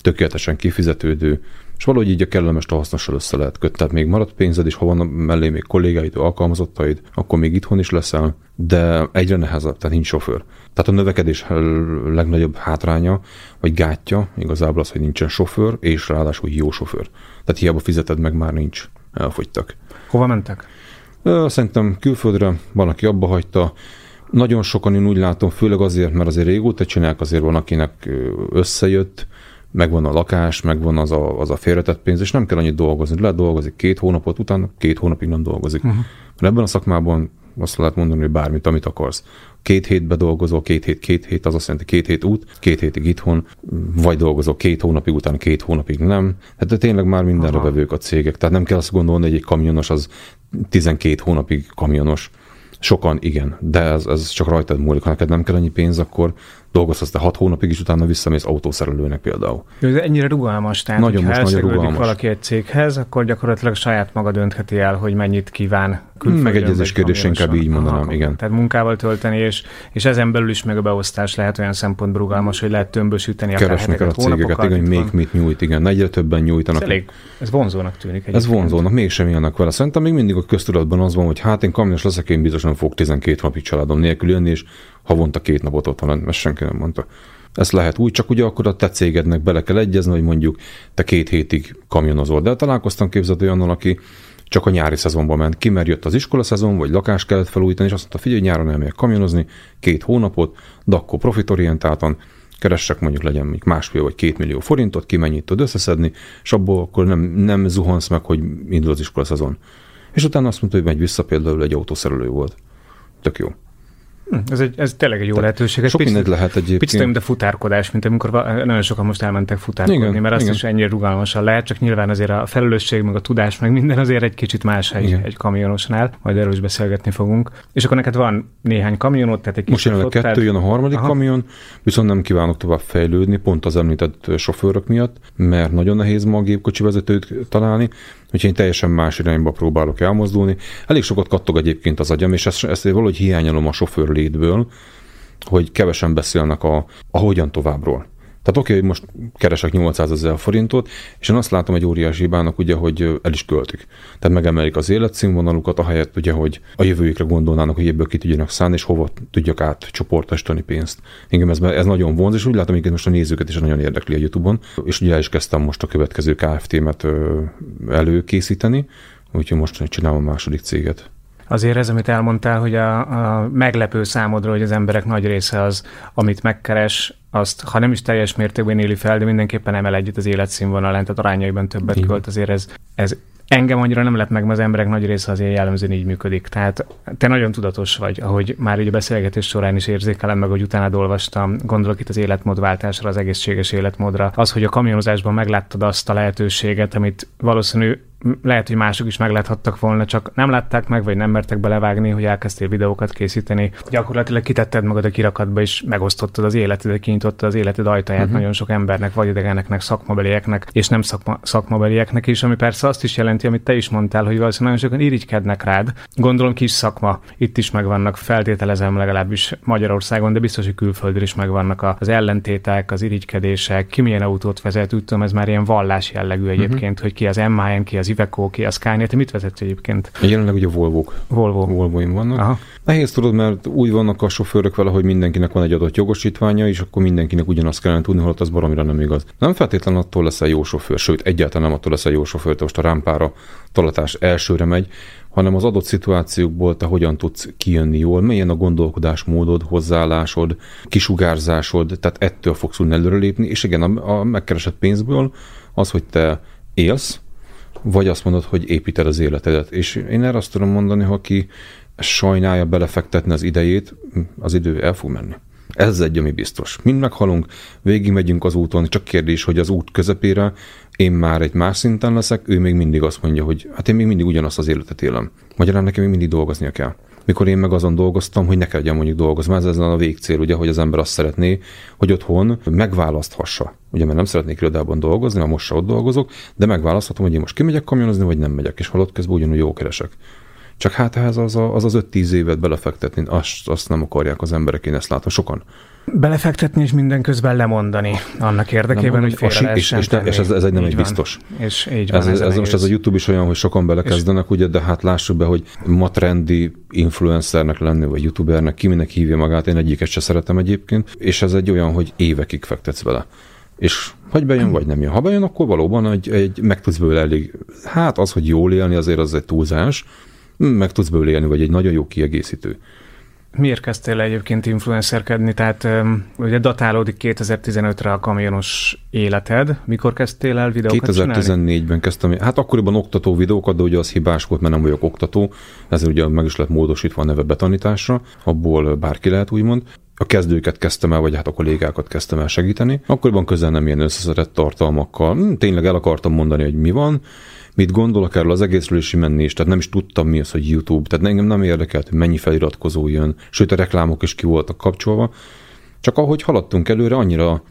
tökéletesen kifizetődő, és valahogy így a kellemes a hasznossal össze lehet kötni. Tehát még marad pénzed, és ha van mellé még kollégáid, alkalmazottaid, akkor még itthon is leszel, de egyre nehezebb, tehát nincs sofőr. Tehát a növekedés legnagyobb hátránya, vagy gátja igazából az, hogy nincsen sofőr, és ráadásul jó sofőr. Tehát hiába fizeted meg, már nincs, elfogytak. Hova mentek? Szerintem külföldre, van, aki abba hagyta, nagyon sokan én úgy látom, főleg azért, mert azért régóta csinálják, azért van, akinek összejött, megvan a lakás, megvan az a, az a félretett pénz, és nem kell annyit dolgozni. Lehet dolgozik két hónapot, utána két hónapig nem dolgozik. Uh-huh. Mert ebben a szakmában azt lehet mondani, hogy bármit, amit akarsz. Két hétbe dolgozol, két hét, két hét, az azt jelenti két hét út, két hétig itthon, vagy dolgozol két hónapig, utána két hónapig nem. Hát tényleg már mindenre vevők a cégek. Tehát nem kell azt gondolni, hogy egy kamionos az 12 hónapig kamionos. Sokan igen, de ez, ez csak rajtad múlik. Ha neked nem kell annyi pénz, akkor dolgozhatsz te hat hónapig, és utána visszamész autószerelőnek például. Ez ennyire rugalmas, tehát Nagyon most nagyon rugalmas. valaki egy céghez, akkor gyakorlatilag saját maga döntheti el, hogy mennyit kíván Megegyezés kérdés, inkább így mondanám, Aha, igen. Tehát munkával tölteni, és, és ezen belül is meg a beosztás lehet olyan szempontból rugalmas, hogy lehet tömbösíteni Keresni kell a cégeket, igen, hogy még van. mit nyújt, igen. Egyre többen nyújtanak. Ez, elég, ez vonzónak tűnik. Egyébként. Ez vonzónak, mégsem ilyenek vele. Szerintem még mindig a köztudatban az van, hogy hát én kamionos leszek, én biztosan fog 12 napig családom nélkül jönni, és havonta két napot otthon lenni, ezt senki nem mondta. Ez lehet úgy, csak ugye akkor a te cégednek bele kell egyezni, hogy mondjuk te két hétig kamionozol. De találkoztam képzett olyannal, aki csak a nyári szezonban ment ki, mert jött az iskola szezon, vagy lakást kellett felújítani, és azt mondta, figyelj, nyáron elmegyek kamionozni, két hónapot, de akkor profitorientáltan, keressek mondjuk legyen még másfél vagy két millió forintot, ki mennyit tud összeszedni, és abból akkor nem, nem zuhansz meg, hogy indul az iskola szezon. És utána azt mondta, hogy megy vissza, például egy autószerelő volt. Tök jó. Hm, ez, egy, ez tényleg egy jó Tehát lehetőség. Sok mindent lehet egyébként. Picit mint a futárkodás, mint amikor nagyon sokan most elmentek futárkodni, igen, mert azt igen. is ennyire rugalmasan lehet, csak nyilván azért a felelősség, meg a tudás, meg minden azért egy kicsit más egy, egy kamionosnál, majd erről is beszélgetni fogunk. És akkor neked van néhány kamionot, tehát egy kis Most jelenleg kettő, jön a harmadik Aha. kamion, viszont nem kívánok tovább fejlődni, pont az említett sofőrök miatt, mert nagyon nehéz ma a gépkocsi vezetőt találni, úgyhogy én teljesen más irányba próbálok elmozdulni. Elég sokat kattog egyébként az agyam, és ezt, ezt valahogy hiányolom a sofőr létből, hogy kevesen beszélnek a, a hogyan továbbról. Tehát oké, hogy most keresek 800 ezer forintot, és én azt látom egy óriási hibának, ugye, hogy el is költik. Tehát megemelik az életszínvonalukat, ahelyett ugye, hogy a jövőjükre gondolnának, hogy ebből ki tudjanak szállni, és hova tudjak átcsoportosítani pénzt. Engem ez, ez nagyon vonz, és úgy látom, hogy most a nézőket is nagyon érdekli a YouTube-on, és ugye el is kezdtem most a következő KFT-met előkészíteni, úgyhogy most csinálom a második céget azért ez, amit elmondtál, hogy a, a meglepő számodra, hogy az emberek nagy része az, amit megkeres, azt, ha nem is teljes mértékben éli fel, de mindenképpen emel együtt az életszínvonalán, tehát arányaiban többet Igen. költ, azért ez, ez engem annyira nem lett meg, mert az emberek nagy része azért jellemzően így működik. Tehát te nagyon tudatos vagy, ahogy már így a beszélgetés során is érzékelem meg, hogy utána olvastam, gondolok itt az életmódváltásra, az egészséges életmódra. Az, hogy a kamionozásban megláttad azt a lehetőséget, amit valószínű lehet, hogy mások is megláthattak volna, csak nem látták meg, vagy nem mertek belevágni, hogy elkezdtél videókat készíteni. Gyakorlatilag kitetted magad a kirakatba, és megosztottad az életedet, kinyitottad az életed ajtaját uh-huh. nagyon sok embernek, vagy idegeneknek, szakmabelieknek, és nem szakma, szakmabelieknek is, ami persze azt is jelenti, amit te is mondtál, hogy valószínűleg nagyon sokan irigykednek rád. Gondolom kis szakma, itt is megvannak, feltételezem legalábbis Magyarországon, de biztos, hogy külföldön is megvannak az ellentétek, az irigykedések, ki milyen autót vezet, úgy tudom, ez már ilyen vallás jellegű mhm. egyébként, uh-huh. hogy ki az MAN, ki az az Iveco, ki a Scania, te mit vezetsz egyébként? Jelenleg ugye Volvo-k. Volvo. Volvoim vannak. Aha. Nehéz tudod, mert úgy vannak a sofőrök vele, hogy mindenkinek van egy adott jogosítványa, és akkor mindenkinek ugyanazt kellene tudni, holott az baromira nem igaz. Nem feltétlenül attól lesz egy jó sofőr, sőt, egyáltalán nem attól lesz egy jó sofőr, hogy most a rámpára talatás elsőre megy, hanem az adott szituációkból te hogyan tudsz kijönni jól, milyen a gondolkodásmódod, hozzáállásod, kisugárzásod, tehát ettől fogsz tudni előrelépni, és igen, a, a megkeresett pénzből az, hogy te élsz, vagy azt mondod, hogy építed az életedet. És én erre azt tudom mondani, ha aki sajnálja belefektetni az idejét, az idő el fog menni. Ez egy, ami biztos. Mind meghalunk, végig megyünk az úton, csak kérdés, hogy az út közepére én már egy más szinten leszek, ő még mindig azt mondja, hogy hát én még mindig ugyanazt az életet élem. Magyarán nekem még mindig dolgoznia kell mikor én meg azon dolgoztam, hogy ne kelljen mondjuk dolgozni. Ez ezen a végcél, ugye, hogy az ember azt szeretné, hogy otthon megválaszthassa. Ugye, mert nem szeretnék irodában dolgozni, mert most se ott dolgozok, de megválaszthatom, hogy én most kimegyek kamionozni, vagy nem megyek, és halott közben ugyanúgy jó keresek. Csak hát ehhez az a, az, az 5-10 évet belefektetni, azt, azt nem akarják az emberek, én ezt látom sokan belefektetni és minden közben lemondani annak érdekében, hogy félre és, és, és ez, ez egy nem így egy biztos. És így van, ez, ez, ez most ez a YouTube is olyan, hogy sokan belekezdenek, ugye, de hát lássuk be, hogy ma trendi influencernek lenni, vagy youtubernek, ki minek hívja magát, én egyiket se szeretem egyébként, és ez egy olyan, hogy évekig fektetsz vele. És vagy bejön, vagy nem jön. Ha bejön, akkor valóban egy, egy meg tudsz bőle elég, hát az, hogy jól élni, azért az egy túlzás, meg tudsz bőle élni, vagy egy nagyon jó kiegészítő. Miért kezdtél egyébként influencerkedni? Tehát ugye datálódik 2015-re a kamionos életed. Mikor kezdtél el videókat 2014-ben kezdtem. Hát akkoriban oktató videókat, de ugye az hibás volt, mert nem vagyok oktató. Ezért ugye meg is lett módosítva a neve betanításra. Abból bárki lehet úgymond a kezdőket kezdtem el, vagy hát a kollégákat kezdtem el segíteni. Akkoriban közel nem ilyen összeszedett tartalmakkal. Hm, tényleg el akartam mondani, hogy mi van, mit gondolok erről az egészről, és menni is. Tehát nem is tudtam mi az, hogy YouTube. Tehát engem nem érdekelt, hogy mennyi feliratkozó jön, sőt a reklámok is ki voltak kapcsolva. Csak ahogy haladtunk előre, annyira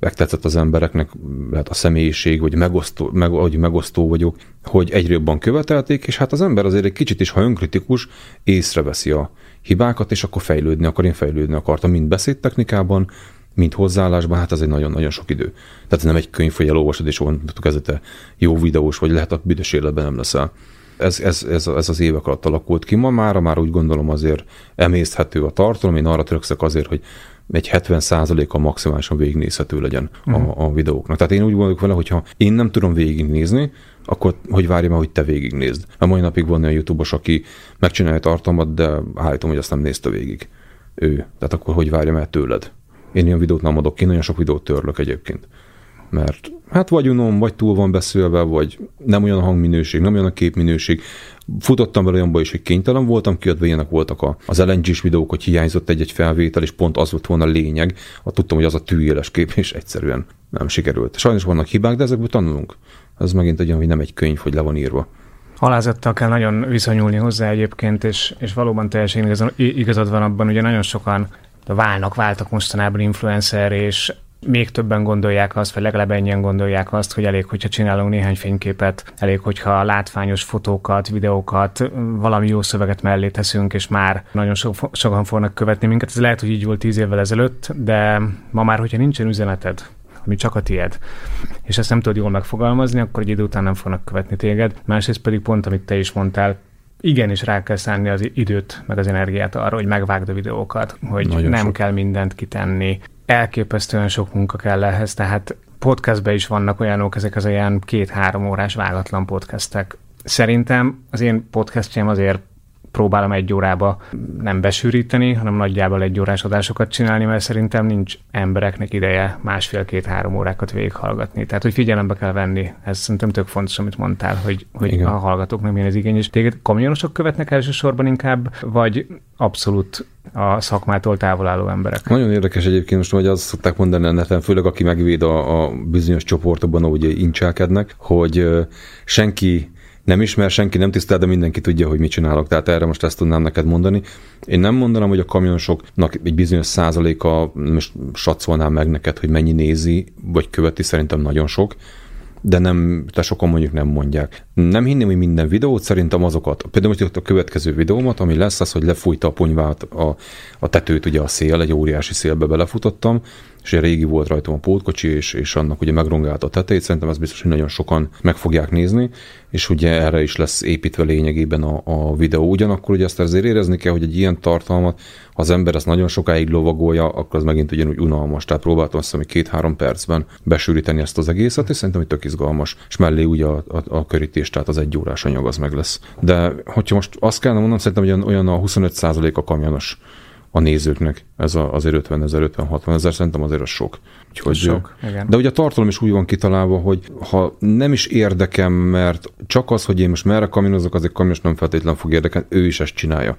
megtetszett az embereknek, lehet a személyiség, vagy megosztó, meg, vagy megosztó vagyok, hogy egyre jobban követelték, és hát az ember azért egy kicsit is, ha önkritikus, észreveszi a hibákat, és akkor fejlődni akar, én fejlődni akartam, mind beszédtechnikában, mint hozzáállásban, hát ez egy nagyon-nagyon sok idő. Tehát nem egy könyv, hogy elolvasod, és onnantól ez te jó videós, vagy lehet a büdös életben nem leszel. Ez, ez, ez, ez, az évek alatt alakult ki. Ma már, már úgy gondolom azért emészthető a tartalom. Én arra törekszek azért, hogy egy 70% a maximálisan végignézhető legyen uh-huh. a, mhm. a videóknak. Tehát én úgy gondolok vele, hogy ha én nem tudom végignézni, akkor hogy várjam hogy te végignézd. A mai napig van olyan YouTube-os, aki megcsinálja tartalmat, de állítom, hogy azt nem nézte végig ő. Tehát akkor hogy várjam el tőled? Én ilyen videót nem adok ki, nagyon sok videót törlök egyébként. Mert hát vagy unom, vagy túl van beszélve, vagy nem olyan a hangminőség, nem olyan a képminőség. Futottam vele olyanba is, hogy kénytelen voltam, kiadva ilyenek voltak a, az lng videók, hogy hiányzott egy-egy felvétel, és pont az volt volna a lényeg. A tudtam, hogy az a tűéles kép, és egyszerűen nem sikerült. Sajnos vannak hibák, de ezekből tanulunk. Ez megint egy olyan, hogy nem egy könyv, hogy le van írva. Alázattal kell nagyon viszonyulni hozzá egyébként, és, és valóban teljesen igazad, igazad van abban, ugye nagyon sokan válnak, váltak mostanában influencer, és még többen gondolják azt, vagy legalább ennyien gondolják azt, hogy elég, hogyha csinálunk néhány fényképet, elég, hogyha látványos fotókat, videókat, valami jó szöveget mellé teszünk, és már nagyon so, sokan fognak követni minket. Ez lehet, hogy így volt tíz évvel ezelőtt, de ma már, hogyha nincsen üzeneted, ami csak a tied, és ezt nem tudod jól megfogalmazni, akkor egy idő után nem fognak követni téged. Másrészt pedig pont, amit te is mondtál, igenis rá kell szánni az időt, meg az energiát arra, hogy megvágd a videókat, hogy Nagyon nem sok. kell mindent kitenni. Elképesztően sok munka kell ehhez, tehát podcastben is vannak olyanok, ezek az olyan két-három órás vágatlan podcastek. Szerintem az én podcastjem azért próbálom egy órába nem besűríteni, hanem nagyjából egy órás adásokat csinálni, mert szerintem nincs embereknek ideje másfél-két-három órákat végighallgatni. Tehát, hogy figyelembe kell venni. Ez szerintem tök fontos, amit mondtál, hogy, hogy Igen. a hallgatóknak milyen ez igény. És téged kamionosok követnek elsősorban inkább, vagy abszolút a szakmától távol álló emberek. Nagyon érdekes egyébként most, hogy azt szokták mondani a neten, főleg aki megvéd a, a bizonyos csoportokban, ahogy incselkednek, hogy senki nem ismer, senki nem tisztel, de mindenki tudja, hogy mit csinálok. Tehát erre most ezt tudnám neked mondani. Én nem mondanám, hogy a kamionosoknak egy bizonyos százaléka, most satszolnám meg neked, hogy mennyi nézi, vagy követi, szerintem nagyon sok de nem, te sokan mondjuk nem mondják. Nem hinném, hogy minden videót, szerintem azokat, például most a következő videómat, ami lesz az, hogy lefújta a ponyvát a, a tetőt, ugye a szél, egy óriási szélbe belefutottam, és egy régi volt rajtam a pótkocsi, és, és annak ugye megrongálta a tetejét, szerintem ez biztos, hogy nagyon sokan meg fogják nézni, és ugye erre is lesz építve lényegében a, a videó. Ugyanakkor ugye ezt azért érezni kell, hogy egy ilyen tartalmat, ha az ember ezt nagyon sokáig lovagolja, akkor az megint ugyanúgy unalmas. Tehát próbáltam azt hogy két-három percben besűríteni ezt az egészet, és szerintem, hogy tök izgalmas. És mellé ugye a, a, a körítés, tehát az egy órás anyag az meg lesz. De hogyha most azt kellene mondanom, szerintem, hogy olyan a 25% a kamionos a nézőknek. Ez a, azért 50 ezer, 50-60 ezer, szerintem azért az sok. Úgyhogy, sok igen. De ugye a tartalom is úgy van kitalálva, hogy ha nem is érdekem, mert csak az, hogy én most merre kamionozok, az egy kamions nem feltétlenül fog érdekelni, ő is ezt csinálja.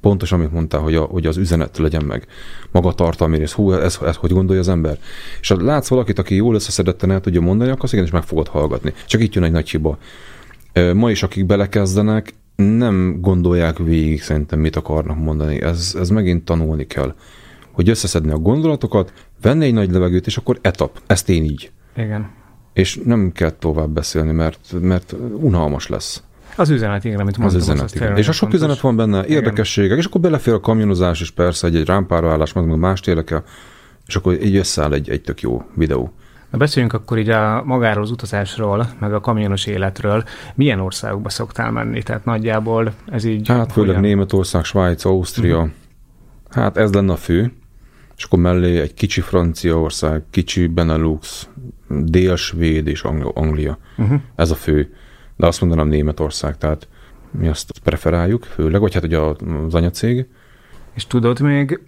Pontos, amit mondtál, hogy, a, hogy az üzenet legyen meg. Maga a tartalmi rész. Hú, ez, ez, ez, hogy gondolja az ember? És ha látsz valakit, aki jól összeszedetten el tudja mondani, akkor azt igenis meg fogod hallgatni. Csak itt jön egy nagy hiba. Ma is, akik belekezdenek, nem gondolják végig szerintem, mit akarnak mondani. Ez, ez megint tanulni kell. Hogy összeszedni a gondolatokat, venni egy nagy levegőt, és akkor etap. Ezt én így. Igen. És nem kell tovább beszélni, mert, mert unalmas lesz. Az üzenet, igen, amit mondtam. Az üzenet, igen. És a sok fontos. üzenet van benne, érdekességek, igen. és akkor belefér a kamionozás is persze, egy, egy rámpároállás, meg más érdekel, és akkor így összeáll egy, egy tök jó videó. Na beszéljünk akkor így a magáról az utazásról, meg a kamionos életről. Milyen országokba szoktál menni? Tehát nagyjából ez így... Hát főleg hogyan? Németország, Svájc, Ausztria. Uh-huh. Hát ez lenne a fő. És akkor mellé egy kicsi Franciaország, kicsi Benelux, Dél-Svéd és Anglia. Uh-huh. Ez a fő. De azt mondanám Németország, tehát mi azt preferáljuk, főleg, vagy hát ugye az anyacég. És tudod még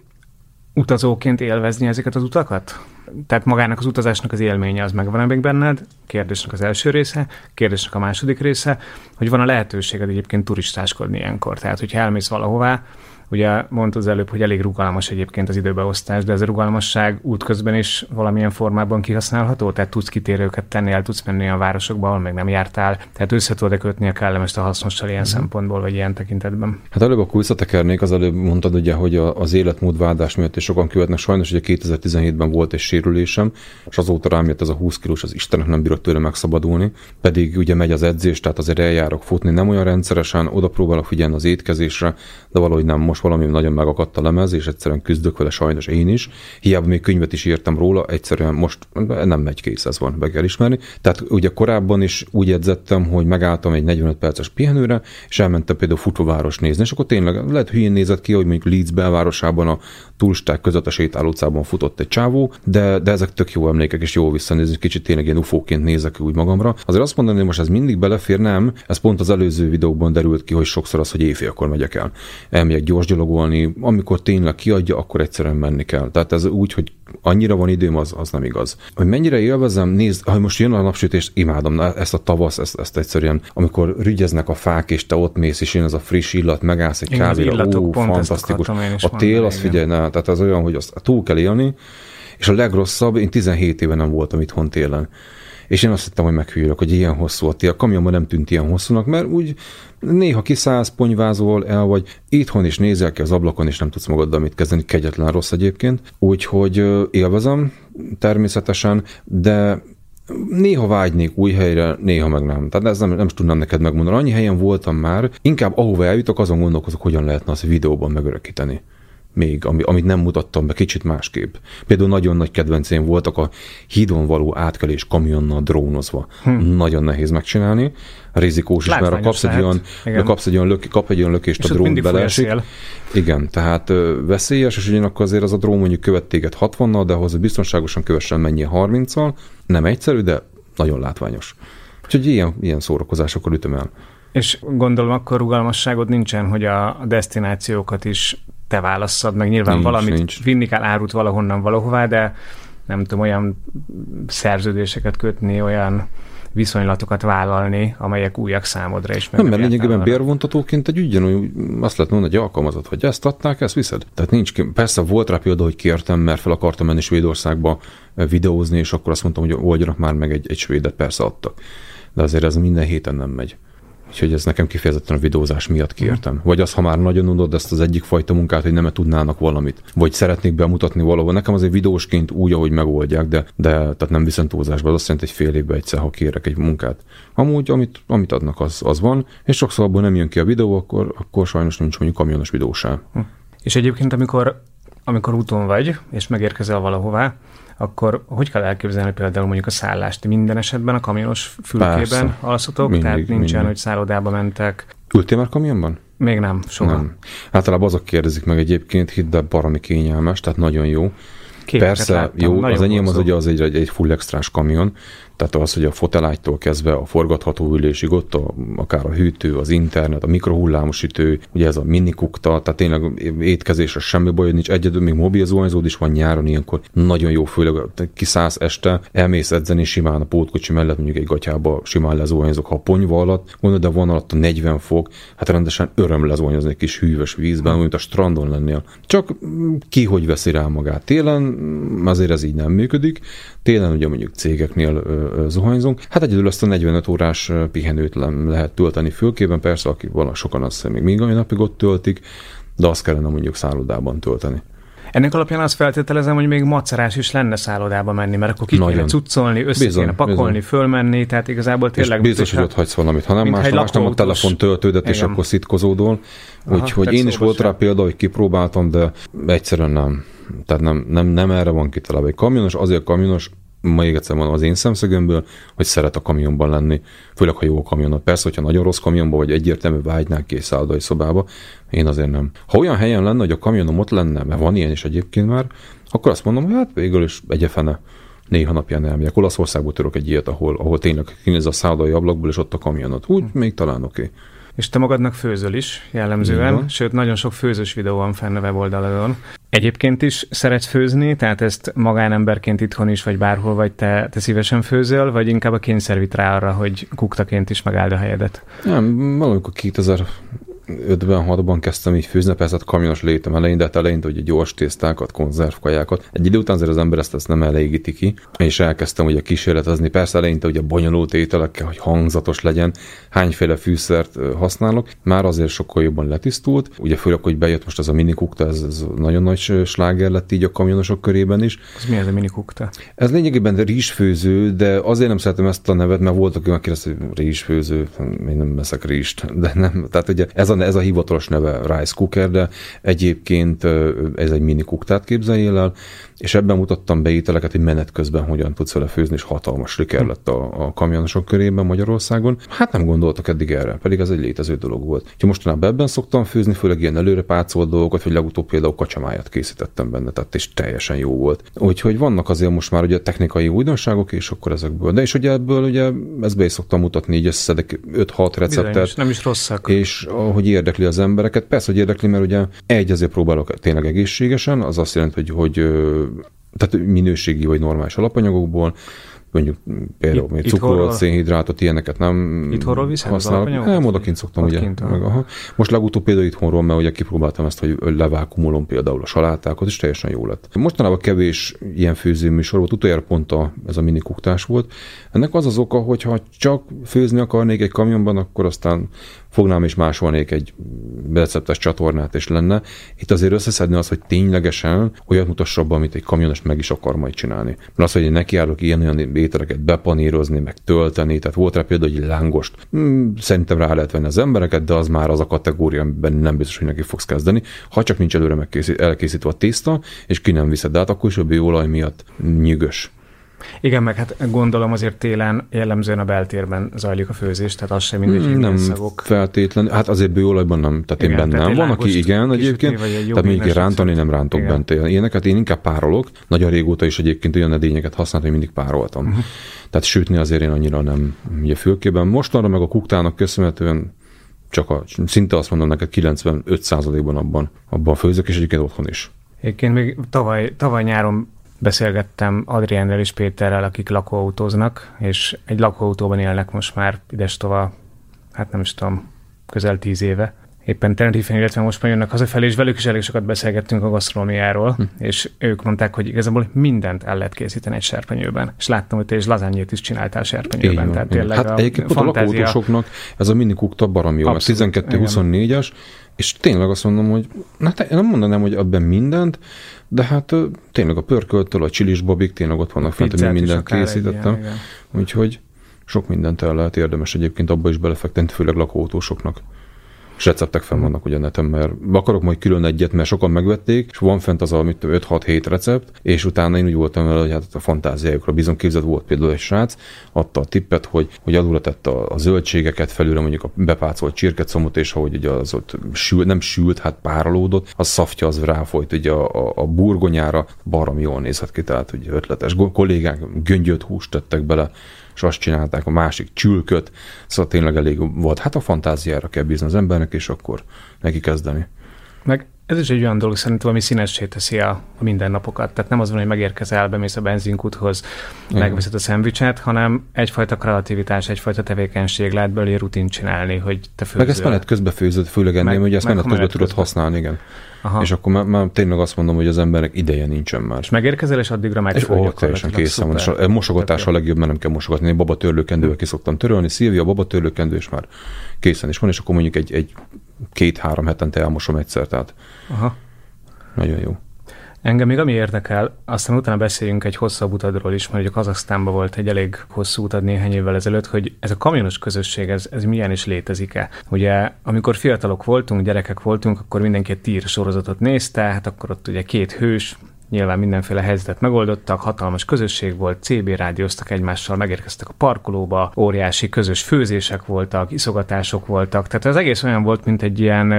utazóként élvezni ezeket az utakat? Tehát magának az utazásnak az élménye az megvan még benned, kérdésnek az első része, kérdésnek a második része, hogy van a lehetőséged egyébként turistáskodni ilyenkor. Tehát, hogyha elmész valahová, Ugye mondtad az előbb, hogy elég rugalmas egyébként az időbeosztás, de ez a rugalmasság útközben is valamilyen formában kihasználható? Tehát tudsz kitérőket tenni, el tudsz menni a városokba, ahol még nem jártál. Tehát össze tudod kötni a kellemest a hasznossal ilyen uh-huh. szempontból, vagy ilyen tekintetben? Hát előbb a visszatekernék, az előbb mondtad ugye, hogy az életmódváltás miatt és sokan követnek. Sajnos ugye 2017-ben volt egy sérülésem, és azóta rám jött ez a 20 kilós, az Istenek nem bírott tőle megszabadulni. Pedig ugye megy az edzés, tehát azért eljárok futni, nem olyan rendszeresen, oda próbálok figyelni az étkezésre, de valahogy nem. Most valami nagyon megakadt a lemez, és egyszerűen küzdök vele sajnos én is. Hiába még könyvet is írtam róla, egyszerűen most nem megy kész, ez van, be kell ismerni. Tehát ugye korábban is úgy edzettem, hogy megálltam egy 45 perces pihenőre, és elmentem például futóváros nézni, és akkor tényleg lehet hülyén nézett ki, hogy mondjuk Leeds belvárosában a turisták között a sétálócában futott egy csávó, de, de ezek tök jó emlékek, és jó visszanézni, kicsit tényleg ilyen ufóként nézek úgy magamra. Azért azt mondani, hogy most ez mindig belefér, nem. Ez pont az előző videókban derült ki, hogy sokszor az, hogy éjfélkor megyek el. Elmegyek gyors gyalogolni, amikor tényleg kiadja, akkor egyszerűen menni kell. Tehát ez úgy, hogy annyira van időm, az, az nem igaz. Hogy mennyire élvezem, nézd, ha most jön a napsütés, imádom ezt a tavasz, ezt, ezt egyszerűen, amikor rügyeznek a fák, és te ott mész, és jön az a friss illat, megállsz egy kávéra, ó, fantasztikus. A tél, az figyelj, ne, tehát az olyan, hogy azt túl kell élni, és a legrosszabb, én 17 éve nem voltam itthon télen. És én azt hittem, hogy meghűlök, hogy ilyen hosszú a tél. A kamionban nem tűnt ilyen hosszúnak, mert úgy néha kiszállsz, ponyvázol el, vagy itthon is nézel ki az ablakon, és nem tudsz magaddal mit kezdeni, kegyetlen rossz egyébként. Úgyhogy élvezem természetesen, de Néha vágynék új helyre, néha meg nem. Tehát ez nem, nem tudnám neked megmondani. Annyi helyen voltam már, inkább ahova eljutok, azon gondolkozok, hogyan lehetne azt videóban megörökíteni még, ami, amit nem mutattam be, kicsit másképp. Például nagyon nagy kedvencén voltak a hídon való átkelés kamionnal drónozva. Hm. Nagyon nehéz megcsinálni, rizikós is, mert a kapsz egy, olyan, kapsz egy olyan, lök, kap egy olyan lökést és a drón beleesik. Igen, tehát ö, veszélyes, és ugyanakkor azért az a drón mondjuk követ téged 60-nal, de ahhoz biztonságosan kövessen mennyi 30-al. Nem egyszerű, de nagyon látványos. Úgyhogy ilyen, ilyen szórakozásokkal ütöm el. És gondolom akkor rugalmasságod nincsen, hogy a destinációkat is te válasszad, meg nyilván nincs, valamit nincs. vinni kell árut valahonnan valahová, de nem tudom, olyan szerződéseket kötni, olyan viszonylatokat vállalni, amelyek újak számodra is. Nem, mert lényegében bérvontatóként egy ugyanúgy azt lehet mondani, hogy alkalmazott, hogy ezt adták, ezt viszed. Tehát nincs, persze volt rá példa, hogy kértem, mert fel akartam menni Svédországba videózni, és akkor azt mondtam, hogy oldjanak már meg egy, egy svédet, persze adtak. De azért ez minden héten nem megy. Úgyhogy ez nekem kifejezetten a videózás miatt kértem. Vagy az, ha már nagyon unod ezt az egyik fajta munkát, hogy nem tudnának valamit. Vagy szeretnék bemutatni valahol. Nekem azért videósként úgy, ahogy megoldják, de, de tehát nem viszont túlzásba. Az azt jelenti, hogy fél évben egyszer, ha kérek egy munkát. Amúgy, amit, amit adnak, az, az van, és sokszor abból nem jön ki a videó, akkor, akkor sajnos nincs mondjuk kamionos videó. Hm. És egyébként, amikor, amikor úton vagy, és megérkezel valahová, akkor hogy kell elképzelni például mondjuk a szállást? Minden esetben a kamionos fülkében alszotok? Mindig, tehát nincsen, mindig. hogy szállodába mentek? Ültél már kamionban? Még nem, soha. Nem. Általában azok kérdezik meg egyébként, hidd, el, baromi kényelmes, tehát nagyon jó. Képeket Persze, láttam, jó, az enyém az ugye az egy, egy full extrás kamion, tehát az, hogy a fotelágytól kezdve a forgatható ülésig ott a, akár a hűtő, az internet, a mikrohullámos ütő, ugye ez a minikukta, tehát tényleg étkezésre semmi baj, nincs egyedül, még mobil zuhanyzód is van nyáron ilyenkor, nagyon jó, főleg kiszállsz este, elmész edzeni simán a pótkocsi mellett, mondjuk egy gatyába simán lezuhanyzok, ha a ponyva alatt, mondod, de van alatt a 40 fok, hát rendesen öröm lezuhanyozni egy kis hűvös vízben, mint a strandon lennél. Csak ki hogy veszi rá magát. Télen azért ez így nem működik, télen ugye mondjuk cégeknél zuhanyzunk. Hát egyedül azt a 45 órás pihenőt lehet tölteni fülkében, persze, aki valami sokan azt még még napig ott töltik, de azt kellene mondjuk szállodában tölteni. Ennek alapján azt feltételezem, hogy még macerás is lenne szállodába menni, mert akkor ki Nagyon. kéne cuccolni, össze bizony, kéne pakolni, bizony. fölmenni, tehát igazából tényleg... És biztos, hogy ott hagysz valamit, ha nem más, más nem a telefon töltődet, és akkor szitkozódol. Úgyhogy én is volt rá példa, hogy kipróbáltam, de egyszerűen nem. Tehát nem, nem, nem erre van kitalálva. Egy kamionos azért kamionos, még egyszer mondom az én szemszögömből, hogy szeret a kamionban lenni, főleg ha jó a kamionot. Persze, hogyha nagyon rossz kamionban, vagy egyértelmű vágynák ki szállodai szobába, én azért nem. Ha olyan helyen lenne, hogy a kamionom ott lenne, mert van ilyen is egyébként már, akkor azt mondom, hogy hát végül is egyefene néha napján elmegyek. Olaszországból tudok egy ilyet, ahol, ahol tényleg kinéz a szállodai ablakból, és ott a kamionot. Úgy még talán oké. Okay. És te magadnak főzöl is jellemzően, Igen. sőt nagyon sok főzős videó van fenn a weboldalon. Egyébként is szeretsz főzni, tehát ezt magánemberként itthon is, vagy bárhol vagy te, te szívesen főzöl, vagy inkább a kényszer rá arra, hogy kuktaként is megáld a helyedet? Nem, valamikor 2000 56-ban kezdtem így főzni, persze hát kamionos létem elején, de hát eleinte ugye gyors tésztákat, konzervkajákat. Egy idő után azért az ember ezt, ezt nem elégíti ki, és elkezdtem ugye kísérletezni. Persze eleinte ugye bonyolult ételekkel, hogy hangzatos legyen, hányféle fűszert használok. Már azért sokkal jobban letisztult. Ugye főleg, hogy bejött most ez a minikukta, ez, ez nagyon nagy sláger lett így a kamionosok körében is. Ez mi ez a minikukta? Ez lényegében rizsfőző, de azért nem szeretem ezt a nevet, mert voltak olyanok, akik hogy rizsfőző, én nem veszek rizst, de nem. Tehát ugye ez a, ez a hivatalos neve Rice Cooker, de egyébként ez egy mini kuktát képzeljél el, és ebben mutattam be ételeket, hogy menet közben hogyan tudsz vele főzni, és hatalmas siker hm. lett a, a kamionosok körében Magyarországon. Hát nem gondoltak eddig erre, pedig ez egy létező dolog volt. Úgyhogy mostanában ebben szoktam főzni, főleg ilyen előre pácolt dolgokat, vagy legutóbb például kacsamáját készítettem benne, tehát és teljesen jó volt. Úgyhogy vannak azért most már ugye technikai újdonságok, és akkor ezekből. De és ugye ebből ugye ezt be is szoktam mutatni, így összeszedek 5-6 receptet. Bizonyos, nem is rosszak. És ahogy érdekli az embereket, persze, hogy érdekli, mert ugye egy azért próbálok tényleg egészségesen, az azt jelenti, hogy, hogy tehát minőségi vagy normális alapanyagokból, mondjuk például még cukrot, szénhidrátot, ilyeneket nem Itthonról viszed használok. Nem, odakint szoktam, ugye. Kint, meg, aha. Most legutóbb például itthonról, mert ugye kipróbáltam ezt, hogy levákumolom például a salátákat, és teljesen jó lett. Mostanában kevés ilyen főzőműsor volt, utoljára pont a, ez a mini kuktás volt. Ennek az az oka, hogy ha csak főzni akarnék egy kamionban, akkor aztán fognám és másolnék egy receptes csatornát, és lenne. Itt azért összeszedni az, hogy ténylegesen olyat mutassa abban, amit egy kamionos meg is akar majd csinálni. Mert az, hogy én nekiállok ilyen-olyan ételeket bepanírozni, meg tölteni, tehát volt rá például egy lángost. Hmm, szerintem rá lehet venni az embereket, de az már az a kategória, amiben nem biztos, hogy neki fogsz kezdeni. Ha csak nincs előre megkészít, elkészítve a tészta, és ki nem viszed át, akkor is a olaj miatt nyűgös. Igen, meg hát gondolom azért télen jellemzően a beltérben zajlik a főzés, tehát az sem mindegy, hogy Nem szagok. feltétlenül, hát azért bőolajban nem, tehát igen, én bennem van, aki igen egyébként, tehát még rántani nem rántok igen. bent ilyeneket, én inkább párolok, nagyon régóta is egyébként olyan edényeket használtam, hogy mindig pároltam. Uh-huh. Tehát sütni azért én annyira nem ugye fülkében. Mostanra meg a kuktának köszönhetően csak a, szinte azt mondom neked 95%-ban abban, abban főzök, és egyébként otthon is. Egyébként még tavaly, tavaly nyáron Beszélgettem Adriennel és Péterrel, akik lakóautóznak, és egy lakóautóban élnek most már idestova, hát nem is tudom, közel tíz éve. Éppen tenerife illetve most már jönnek hazafelé, és velük is elég sokat beszélgettünk a gasztronómiáról, hm. és ők mondták, hogy igazából mindent el lehet készíteni egy serpenyőben. És láttam, hogy te is lazányét is csináltál serpenyőben. Tehát tényleg hát a egyébként fantázia... a lakóautósoknak ez a mini kukta barom jó, 12-24-es, és tényleg azt mondom, hogy na te, nem mondanám, hogy abban mindent, de hát tényleg a pörköltől, a csilis babik tényleg ott vannak fent, hogy mindent készítettem. Egy Úgyhogy sok mindent el lehet érdemes egyébként abba is belefektetni, főleg lakóautósoknak és receptek fenn vannak ugye neten, mert akarok majd külön egyet, mert sokan megvették, és van fent az a 5-6-7 recept, és utána én úgy voltam vele, hogy hát a fantáziájukra bizony képzett volt például egy srác, adta a tippet, hogy, hogy alulra tette a, a zöldségeket, felülre mondjuk a bepácolt csirkecomot, és ahogy ugye az ott sül, nem sült, hát párolódott, a szaftja az ráfolyt ugye a, a, a burgonyára, barom jól nézhet ki, tehát ugye ötletes. Kollégák göngyöt húst tettek bele, és azt csinálták, a másik csülköt, szóval tényleg elég volt. Hát a fantáziára kell bízni az embernek, és akkor neki kezdeni. Meg ez is egy olyan dolog szerintem, ami színessé teszi a, a mindennapokat. Tehát nem az van, hogy megérkezel, bemész a benzinkuthoz, megveszed a szendvicset, hanem egyfajta kreativitás, egyfajta tevékenység lehet belőle rutin csinálni, hogy te főzöl. Meg ezt menet közben főzöd, főleg ennél, hogy ezt menet közben, menet tudod használni, igen. Aha. És akkor már, már, tényleg azt mondom, hogy az embernek ideje nincsen már. És megérkezel, és addigra meg És ó, teljesen készen van. És a mosogatás a legjobb, mert nem kell mosogatni. Én baba törlőkendővel ki szoktam törölni, Szilvia baba törlőkendő, és már készen is van, és akkor mondjuk egy, egy két-három hetente elmosom egyszer, tehát Aha. nagyon jó. Engem még ami érdekel, aztán utána beszéljünk egy hosszabb utadról is, mert ugye Kazaksztánban volt egy elég hosszú utad néhány évvel ezelőtt, hogy ez a kamionos közösség, ez, ez milyen is létezik-e. Ugye, amikor fiatalok voltunk, gyerekek voltunk, akkor mindenki egy tír sorozatot nézte, hát akkor ott ugye két hős, Nyilván mindenféle helyzetet megoldottak, hatalmas közösség volt, CB rádióztak egymással, megérkeztek a parkolóba, óriási közös főzések voltak, iszogatások voltak, tehát az egész olyan volt, mint egy ilyen,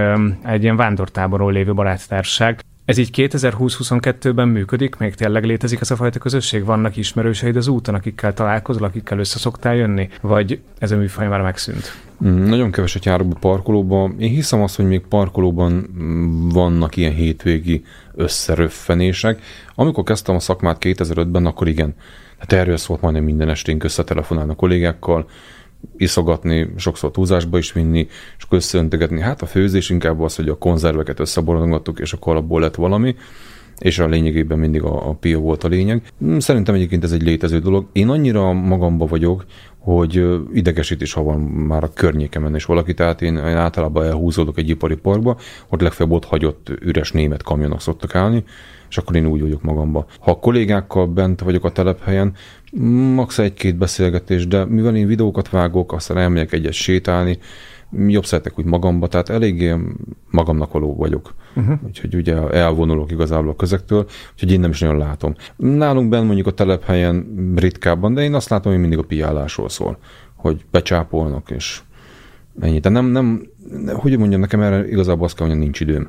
egy ilyen vándortáborról lévő baráttárság. Ez így 2020-22-ben működik, még tényleg létezik ez a fajta közösség? Vannak ismerőseid az úton, akikkel találkozol, akikkel össze szoktál jönni? Vagy ez a műfaj már megszűnt? Mm, nagyon keveset járok be parkolóba. Én hiszem azt, hogy még parkolóban vannak ilyen hétvégi összeröffenések. Amikor kezdtem a szakmát 2005-ben, akkor igen, hát erről szólt majdnem minden esténk összetelefonálni a kollégákkal, iszogatni, sokszor túlzásba is vinni, és akkor összeöntegetni. Hát a főzés inkább az, hogy a konzerveket összeborongattuk, és akkor abból lett valami és a lényegében mindig a, a pia volt a lényeg. Szerintem egyébként ez egy létező dolog. Én annyira magamba vagyok, hogy idegesít is, ha van már a környékemen is valaki, tehát én, én általában elhúzódok egy ipari parkba, ott legfeljebb ott hagyott üres német kamionok szoktak állni, és akkor én úgy vagyok magamba. Ha a kollégákkal bent vagyok a telephelyen, max. egy-két beszélgetés, de mivel én videókat vágok, aztán elmegyek egyet sétálni, jobb szeretek úgy magamba, tehát eléggé magamnak való vagyok. Uh-huh. Úgyhogy ugye elvonulok igazából a közektől, úgyhogy én nem is nagyon látom. Nálunk benn mondjuk a telephelyen ritkábban, de én azt látom, hogy mindig a piálásról szól, hogy becsápolnak, és ennyi. De nem, nem, hogy mondjam, nekem erre igazából azt kell, hogy nincs időm.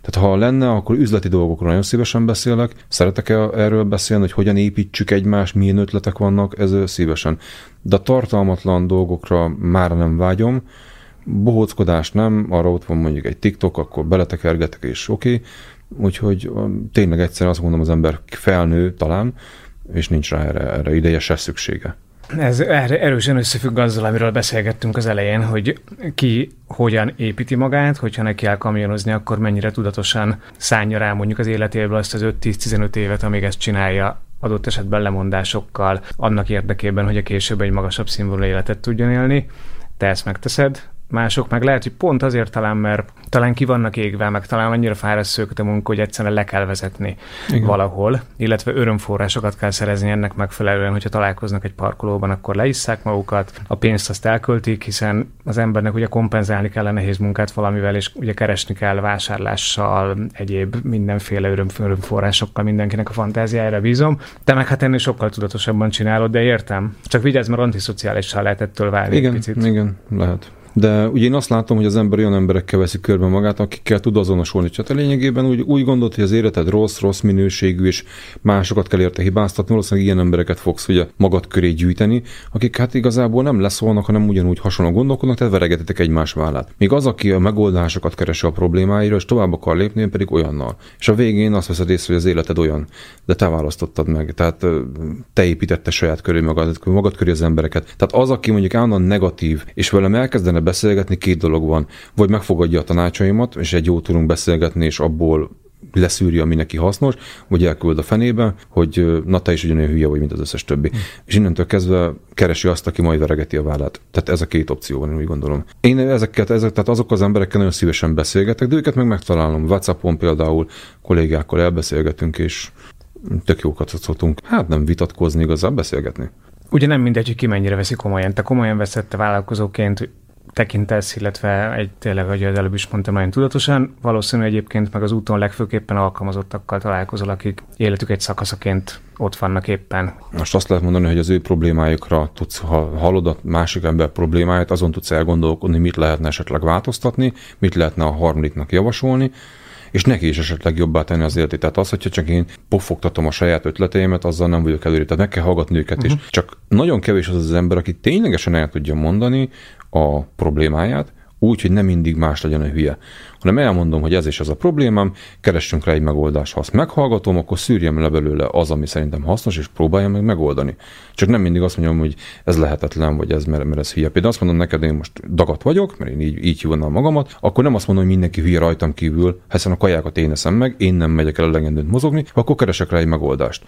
Tehát ha lenne, akkor üzleti dolgokról nagyon szívesen beszélek, szeretek -e erről beszélni, hogy hogyan építsük egymást, milyen ötletek vannak, ez szívesen. De a tartalmatlan dolgokra már nem vágyom, bohóckodás nem, arra ott van mondjuk egy TikTok, akkor beletekergetek, és oké. Okay. Úgyhogy tényleg egyszerűen azt mondom, az ember felnő talán, és nincs rá erre, erre ideje se szüksége. Ez erősen összefügg azzal, amiről beszélgettünk az elején, hogy ki hogyan építi magát, hogyha neki kell kamionozni, akkor mennyire tudatosan szánja rá mondjuk az életéből azt az 5-10-15 évet, amíg ezt csinálja adott esetben lemondásokkal, annak érdekében, hogy a később egy magasabb színvonalú életet tudjon élni. Te ezt megteszed, mások meg lehet, hogy pont azért talán, mert talán ki vannak égve, meg talán annyira fáraszt őket a munka, hogy egyszerűen le kell vezetni Igen. valahol, illetve örömforrásokat kell szerezni ennek megfelelően, hogyha találkoznak egy parkolóban, akkor leisszák magukat, a pénzt azt elköltik, hiszen az embernek ugye kompenzálni kell a nehéz munkát valamivel, és ugye keresni kell vásárlással, egyéb mindenféle öröm, örömforrásokkal mindenkinek a fantáziájára bízom. Te meg hát ennél sokkal tudatosabban csinálod, de értem. Csak vigyázz, mert antiszociálissá lehet ettől válni igen, picit. Igen, lehet. De ugye én azt látom, hogy az ember olyan emberekkel veszi körbe magát, akikkel tud azonosulni. Tehát a lényegében úgy, úgy gondolt, hogy az életed rossz, rossz minőségű, és másokat kell érte hibáztatni, valószínűleg ilyen embereket fogsz ugye magad köré gyűjteni, akik hát igazából nem leszólnak, hanem ugyanúgy hasonló gondolkodnak, tehát veregetetek egymás vállát. Míg az, aki a megoldásokat keresi a problémáira, és tovább akar lépni, pedig olyannal. És a végén azt veszed észre, hogy az életed olyan, de te választottad meg. Tehát te építette saját köré magad, magad köré az embereket. Tehát az, aki mondjuk állandóan negatív, és velem elkezdene beszélgetni, két dolog van. Vagy megfogadja a tanácsaimat, és egy jó tudunk beszélgetni, és abból leszűri, ami neki hasznos, vagy elküld a fenébe, hogy na te is ugyanolyan hülye vagy, mint az összes többi. Mm. És innentől kezdve keresi azt, aki majd veregeti a vállát. Tehát ez a két opció van, én úgy gondolom. Én ezeket, ezek, tehát azok az emberekkel nagyon szívesen beszélgetek, de őket meg megtalálom. WhatsAppon például kollégákkal elbeszélgetünk, és tök jókat szoktunk. Hát nem vitatkozni, igazából beszélgetni. Ugye nem mindegy, hogy ki mennyire veszi komolyan. Te komolyan veszette vállalkozóként tekintesz, illetve egy tényleg, hogy az előbb is mondtam, nagyon tudatosan. Valószínű egyébként meg az úton legfőképpen alkalmazottakkal találkozol, akik életük egy szakaszaként ott vannak éppen. Most azt lehet mondani, hogy az ő problémájukra tudsz, ha hallod a másik ember problémáját, azon tudsz elgondolkodni, mit lehetne esetleg változtatni, mit lehetne a harmadiknak javasolni, és neki is esetleg jobbá tenni az életét. Tehát az, hogyha csak én pofogtatom a saját ötleteimet, azzal nem vagyok előre. Tehát meg kell hallgatni őket uh-huh. is. Mhm. Csak nagyon kevés az az ember, aki ténylegesen el tudja mondani a problémáját, úgy, hogy nem mindig más legyen a hülye, hanem elmondom, hogy ez és ez a problémám, keressünk rá egy megoldást. Ha azt meghallgatom, akkor szűrjem le belőle az, ami szerintem hasznos, és próbáljam meg megoldani. Csak nem mindig azt mondom, hogy ez lehetetlen, vagy ez, mert, mert ez hülye. Például azt mondom neked, én most dagat vagyok, mert én így, így hívnám magamat, akkor nem azt mondom, hogy mindenki hülye rajtam kívül, hiszen a kajákat én eszem meg, én nem megyek el elegendőt mozogni, akkor keresek rá egy megoldást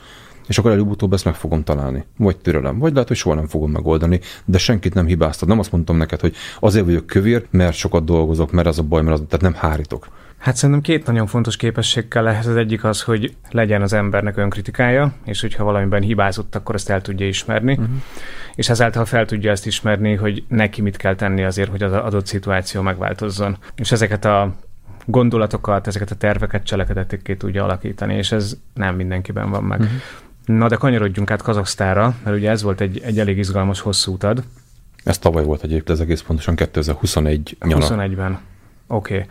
és akkor előbb-utóbb ezt meg fogom találni. Vagy türelem, vagy lehet, hogy soha nem fogom megoldani, de senkit nem hibáztat. Nem azt mondtam neked, hogy azért vagyok kövér, mert sokat dolgozok, mert az a baj, mert az, tehát nem hárítok. Hát szerintem két nagyon fontos képesség kell ehhez. Az egyik az, hogy legyen az embernek önkritikája, és hogyha valamiben hibázott, akkor ezt el tudja ismerni. Uh-huh. És ezáltal fel tudja ezt ismerni, hogy neki mit kell tenni azért, hogy az adott szituáció megváltozzon. És ezeket a gondolatokat, ezeket a terveket cselekedetekké tudja alakítani, és ez nem mindenkiben van meg. Uh-huh. Na de kanyarodjunk át Kazaksztára, mert ugye ez volt egy, egy elég izgalmas hosszú utad. Ez tavaly volt egyébként, ez egész pontosan 2021 nyara. 21-ben. Oké. Okay.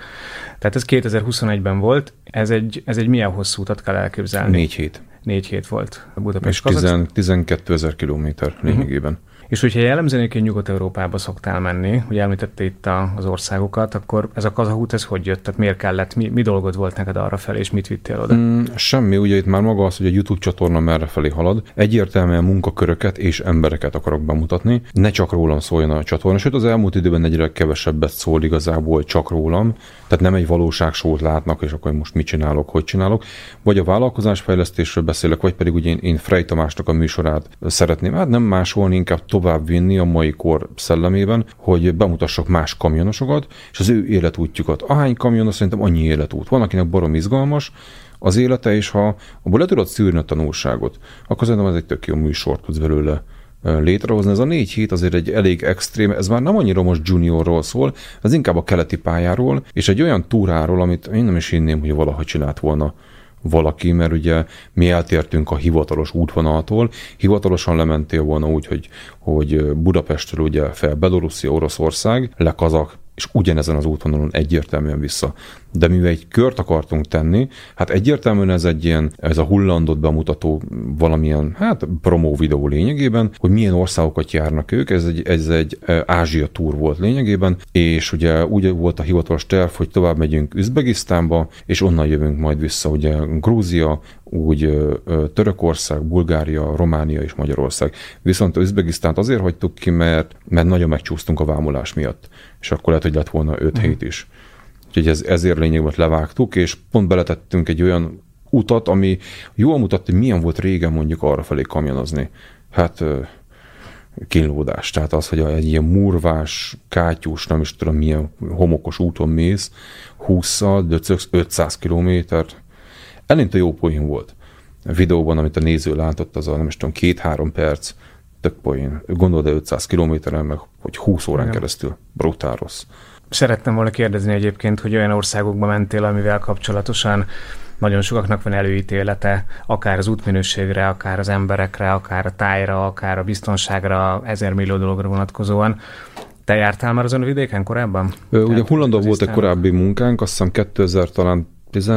Tehát ez 2021-ben volt. Ez egy, ez egy milyen hosszú utat kell elképzelni? Négy hét. Négy hét volt a Budapest És 10, 12 ezer kilométer lényegében. Uh-huh. És hogyha jellemzően hogy Nyugat-Európába szoktál menni, ugye említette itt a, az országokat, akkor ez a kazahút, ez hogy jött? Tehát miért kellett, mi, mi dolgod volt neked arra felé, és mit vittél oda? Mm, semmi, ugye itt már maga az, hogy a YouTube csatorna merre felé halad. Egyértelműen munkaköröket és embereket akarok bemutatni. Ne csak rólam szóljon a csatorna, sőt az elmúlt időben egyre kevesebbet szól igazából csak rólam. Tehát nem egy valóságsót látnak, és akkor most mit csinálok, hogy csinálok. Vagy a vállalkozásfejlesztésről beszélek, vagy pedig ugye én, én Frey Tamásnak a műsorát szeretném, hát nem másolni, inkább tovább vinni a mai kor szellemében, hogy bemutassak más kamionosokat, és az ő életútjukat. Ahány kamionos szerintem annyi életút. Van, akinek barom izgalmas, az élete, és ha abból le tudod szűrni a tanulságot, akkor szerintem ez egy tök jó műsort tudsz belőle létrehozni. Ez a négy hét azért egy elég extrém, ez már nem annyira most juniorról szól, ez inkább a keleti pályáról, és egy olyan túráról, amit én nem is hinném, hogy valahogy csinált volna valaki, mert ugye mi eltértünk a hivatalos útvonaltól. Hivatalosan lementél volna úgy, hogy, hogy Budapestről ugye fel Belorusszia, Oroszország, le Kazak, és ugyanezen az útvonalon egyértelműen vissza. De mivel egy kört akartunk tenni, hát egyértelműen ez egy ilyen, ez a hullandot bemutató valamilyen, hát promó videó lényegében, hogy milyen országokat járnak ők, ez egy, ez egy Ázsia túr volt lényegében, és ugye úgy volt a hivatalos terv, hogy tovább megyünk Üzbegisztánba, és onnan jövünk majd vissza, ugye Grúzia, úgy Törökország, Bulgária, Románia és Magyarország. Viszont Üzbegisztánt azért hagytuk ki, mert, mert nagyon megcsúsztunk a vámulás miatt, és akkor lehet, hogy lett volna 5 uh-huh. hét is. Úgyhogy ez, ezért lényegben levágtuk, és pont beletettünk egy olyan utat, ami jól mutatta, hogy milyen volt régen mondjuk arra felé kamionozni. Hát kínlódás. Tehát az, hogy egy ilyen murvás, kátyús, nem is tudom milyen homokos úton mész, 20-szal, 500 kilométert, Elint jó poén volt. A videóban, amit a néző látott, az a nem is tudom, két-három perc, tök poén. Gondolod, 500 kilométeren, meg hogy 20 órán Igen. keresztül. Brutál rossz. Szerettem volna kérdezni egyébként, hogy olyan országokba mentél, amivel kapcsolatosan nagyon sokaknak van előítélete, akár az útminőségre, akár az emberekre, akár a tájra, akár a biztonságra, ezer millió dologra vonatkozóan. Te jártál már azon a vidéken korábban? Ö, ugye Hullandó volt egy korábbi munkánk, azt hiszem 2000 talán 10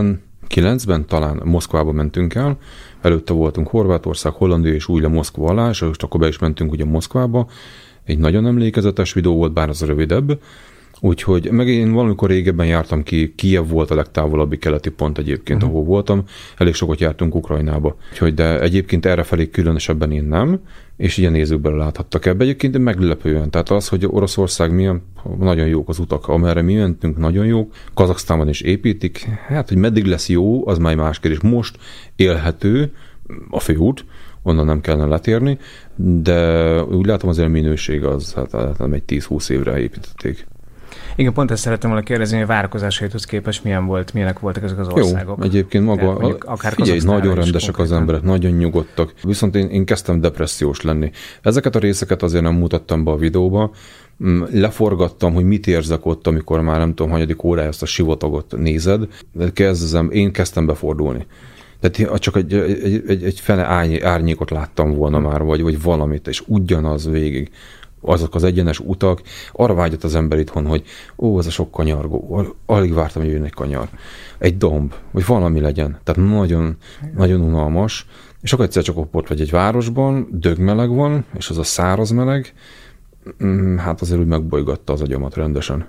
2009-ben talán Moszkvába mentünk el, előtte voltunk Horvátország, Hollandia és új le Moszkva alá, és akkor be is mentünk ugye Moszkvába. Egy nagyon emlékezetes videó volt, bár az rövidebb. Úgyhogy meg én valamikor régebben jártam ki, Kiev volt a legtávolabbi keleti pont egyébként, uh-huh. ahol voltam, elég sokat jártunk Ukrajnába. Úgyhogy de egyébként erre felé különösebben én nem, és ilyen nézők bele láthattak ebbe. Egyébként meglepően, tehát az, hogy Oroszország milyen nagyon jók az utak, amerre mi mentünk, nagyon jók, Kazaksztánban is építik, hát, hogy meddig lesz jó, az már más kérdés. Most élhető a főút, onnan nem kellene letérni, de úgy látom az minőség az, hát, hát nem egy 10-20 évre építették. Igen, pont ezt szerettem volna kérdezni, hogy a várakozásaithoz képest milyen volt, milyenek voltak ezek az országok. Jó, egyébként maga, Tehát, mondjuk, akár figyelj, nagyon rendesek az emberek, nagyon nyugodtak, viszont én, én kezdtem depressziós lenni. Ezeket a részeket azért nem mutattam be a videóba, mm, leforgattam, hogy mit érzek ott, amikor már nem tudom, hanyadik órája ezt a sivatagot nézed, de kezdem, én kezdtem befordulni. Tehát csak egy, egy, egy, egy fene árnyékot láttam volna már, vagy, vagy valamit, és ugyanaz végig azok az egyenes utak, arra vágyott az ember itthon, hogy ó, ez a sok kanyargó, alig vártam, hogy jön egy kanyar. Egy domb, vagy valami legyen. Tehát nagyon, nagyon unalmas. És akkor egyszer csak ott vagy egy városban, dögmeleg van, és az a száraz meleg, mm, hát azért úgy megbolygatta az agyamat rendesen.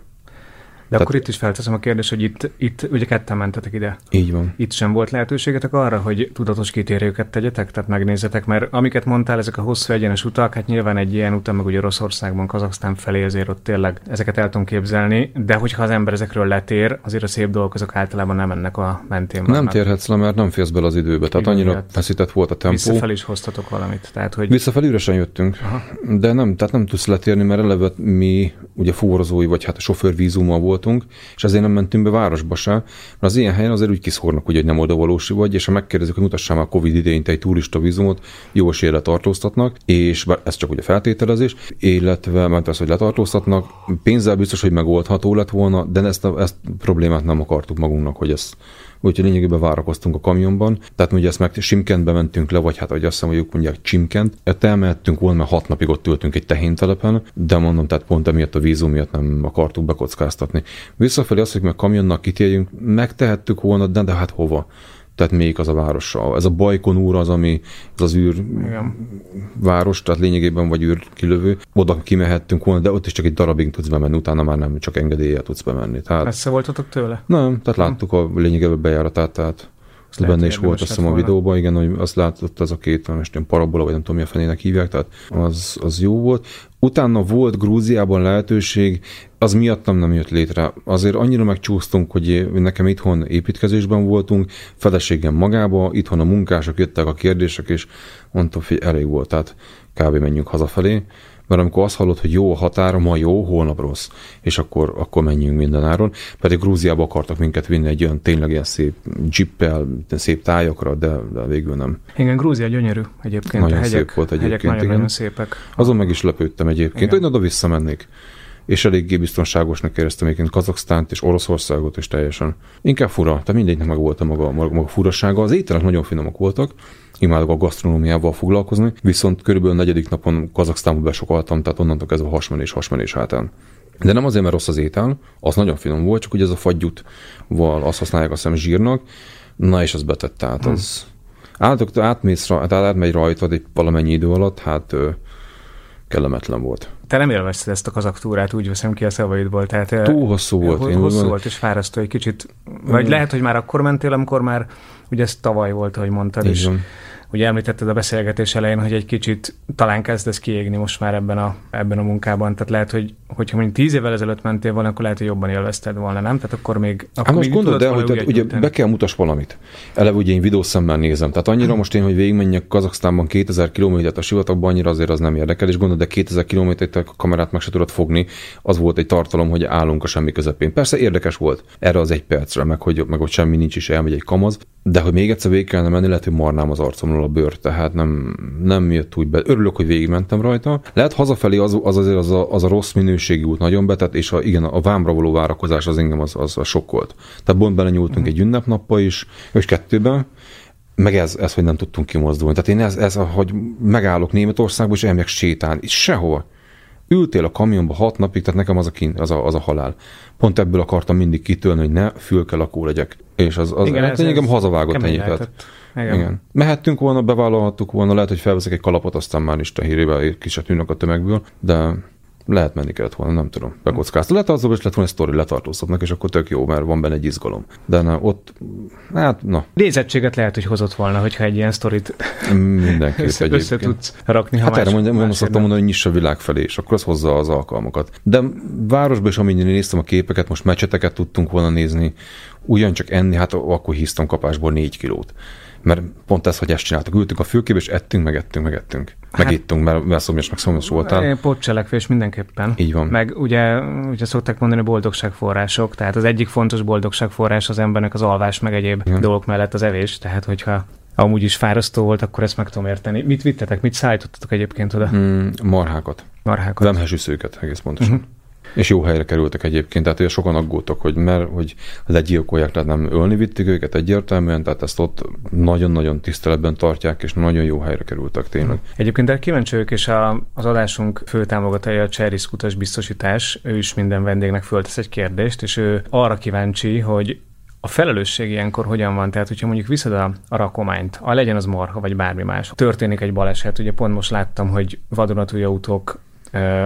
De Tehát, akkor itt is felteszem a kérdést, hogy itt, itt ugye ketten mentetek ide. Így van. Itt sem volt lehetőségetek arra, hogy tudatos kitérőket tegyetek, tehát megnézzetek, mert amiket mondtál, ezek a hosszú egyenes utak, hát nyilván egy ilyen utam, meg ugye Oroszországban, Kazaksztán felé azért ott tényleg ezeket el tudom képzelni, de hogyha az ember ezekről letér, azért a szép dolgok azok általában nem ennek a mentén vannak. Nem térhetsz le, mert nem félsz bele az időbe, tehát Igen, annyira feszített volt a tempó. Visszafel is hoztatok valamit. Tehát, hogy... Visszafel üresen jöttünk, Aha. de nem, tehát nem tudsz letérni, mert eleve mi ugye fuvarozói, vagy hát a sofőrvízummal volt voltunk, és ezért nem mentünk be városba se, mert az ilyen helyen azért úgy kiszórnak, hogy nem oda valósi vagy, és ha megkérdezik, hogy mutassam már Covid idején egy turista vízumot, jó esélye tartóztatnak, és ez csak ugye feltételezés, illetve mert az, hogy letartóztatnak, pénzzel biztos, hogy megoldható lett volna, de ezt a, ezt problémát nem akartuk magunknak, hogy ezt úgyhogy lényegében várakoztunk a kamionban. Tehát ugye ezt meg Simkentbe mentünk le, vagy hát ahogy azt hiszem, hogy mondják Csimkent. Ezt elmehettünk volna, mert hat napig ott ültünk egy tehéntelepen, de mondom, tehát pont emiatt a vízum miatt nem akartuk bekockáztatni. Visszafelé azt, hogy meg kamionnak kitérjünk, megtehettük volna, de, de hát hova? Tehát még az a város. Ez a Bajkon úr az, ami az az űr Igen. város, tehát lényegében vagy űr kilövő. Oda kimehettünk volna, de ott is csak egy darabig tudsz bemenni, utána már nem csak engedélye tudsz bemenni. Tehát, Messze voltatok tőle? Nem, tehát láttuk a lényegében bejáratát, tehát azt lehet, benne is volt, azt hiszem a videóban, igen, hogy azt látott az a két, most ilyen parabola, vagy nem tudom, mi a fenének hívják, tehát az, az jó volt. Utána volt Grúziában lehetőség, az miattam nem jött létre. Azért annyira megcsúsztunk, hogy nekem itthon építkezésben voltunk, feleségem magába, itthon a munkások jöttek a kérdések, és mondtam, hogy elég volt, tehát kb. menjünk hazafelé mert amikor azt hallod, hogy jó a határa, ma jó, holnap rossz, és akkor, akkor menjünk mindenáron. Pedig Grúziába akartak minket vinni egy olyan tényleg ilyen szép jippel, szép tájakra, de, de végül nem. Igen, Grúzia gyönyörű egyébként. Nagyon a hegyek, szép volt egyébként. Hegyek nagyon, nagyon szépek. Azon meg is lepődtem egyébként, Igen. hogy oda visszamennék és eléggé biztonságosnak éreztem egyébként Kazaksztánt és Oroszországot is teljesen. Inkább fura, tehát mindegynek meg volt a maga, maga, furasága. Az ételek nagyon finomok voltak, imádok a gasztronómiával foglalkozni, viszont körülbelül a negyedik napon Kazaksztánba besokaltam, tehát onnantól kezdve hasmenés, hasmenés hátán. De nem azért, mert rossz az étel, az nagyon finom volt, csak ugye ez a fagyutval azt használják a szem zsírnak, na és az betett, tehát az... Hmm. Állatok, átmész, tehát átmegy rajtad egy valamennyi idő alatt, hát kellemetlen volt. Te nem élvezted ezt a kazaktúrát, úgy veszem ki a szavaidból. Tehát, Túl hosszú volt. Én hosszú volt és fárasztó egy kicsit. Vagy mm. lehet, hogy már akkor mentél, amikor már, ugye ez tavaly volt, ahogy mondtad, és ugye említetted a beszélgetés elején, hogy egy kicsit talán kezdesz kiégni most már ebben a, ebben a munkában. Tehát lehet, hogy hogyha mondjuk tíz évvel ezelőtt mentél volna, akkor lehet, hogy jobban élvezted volna, nem? Tehát akkor még. Akkor hát most gondolod el, hogy tehát, ugye be kell mutas valamit. Eleve ugye én videószemmel nézem. Tehát annyira most én, hogy végigmenjek Kazaksztánban 2000 kilométert a sivatagban, annyira azért az nem érdekel, és gondolod, de 2000 kilométert a kamerát meg se tudod fogni, az volt egy tartalom, hogy állunk a semmi közepén. Persze érdekes volt erre az egy percre, meg hogy, meg hogy semmi nincs is, elmegy egy kamaz, de hogy még egyszer végig kellene menni, lehet, hogy marnám az arcomról a bőr, tehát nem, nem jött úgy be. Örülök, hogy végigmentem rajta. Lehet hazafelé az, az azért az a, az a rossz minőségi út nagyon betett, és a, igen, a vámra való várakozás az engem az, az, az sokkolt. Tehát bont bele nyúltunk mm. egy ünnepnappa is, és kettőben, meg ez, ez, hogy nem tudtunk kimozdulni. Tehát én ez, ez hogy megállok Németországban, és elmegyek sétálni, sehova ültél a kamionba hat napig, tehát nekem az a, kín, az a, az a halál. Pont ebből akartam mindig kitölni, hogy ne fülkelakó legyek. És az, az Igen, ez, engem hazavágott ennyi. Tehát, igen. Igen. Mehettünk volna, bevállalhattuk volna, lehet, hogy felveszek egy kalapot, aztán már Isten hírével kicsit tűnök a tömegből, de lehet menni kellett volna, nem tudom. Bekockáztam. Lehet az, hogy lett volna egy sztori, letartóztatnak, és akkor tök jó, mert van benne egy izgalom. De na, ott, hát, na. Nézettséget lehet, hogy hozott volna, hogyha egy ilyen sztorit Mindenképp össze, össze tudsz rakni. Hát erre mondjam, mondom, szoktam mondani, hogy nyissa a világ felé, és akkor az hozza az alkalmakat. De városban is, amint néztem a képeket, most mecseteket tudtunk volna nézni, ugyancsak enni, hát akkor hisztam kapásból négy kilót mert pont ez, hogy ezt csináltuk. Ültünk a fülkébe, és ettünk, meg ettünk, meg ettünk. Hát, meg ittunk, mert, mert szomjas, meg szomjas voltál. Potcselekvés mindenképpen. Így van. Meg ugye, ugye szokták mondani boldogságforrások, tehát az egyik fontos boldogságforrás az embernek az alvás, meg egyéb Igen. dolgok mellett az evés, tehát hogyha amúgy is fárasztó volt, akkor ezt meg tudom érteni. Mit vittetek, mit szállítottatok egyébként oda? Mm, marhákat. Marhákat. Vemhesű szőket, egész pontosan. Uh-huh. És jó helyre kerültek egyébként, tehát sokan aggódtak, hogy mert hogy legyilkolják, tehát nem ölni vitték őket egyértelműen, tehát ezt ott nagyon-nagyon tiszteletben tartják, és nagyon jó helyre kerültek tényleg. Egyébként de kíváncsi ők, és a, az adásunk fő támogatója a Cseris Kutas Biztosítás, ő is minden vendégnek föltesz egy kérdést, és ő arra kíváncsi, hogy a felelősség ilyenkor hogyan van? Tehát, hogyha mondjuk viszed a, a rakományt, a legyen az marha, vagy bármi más, történik egy baleset, ugye pont most láttam, hogy vadonatúj autók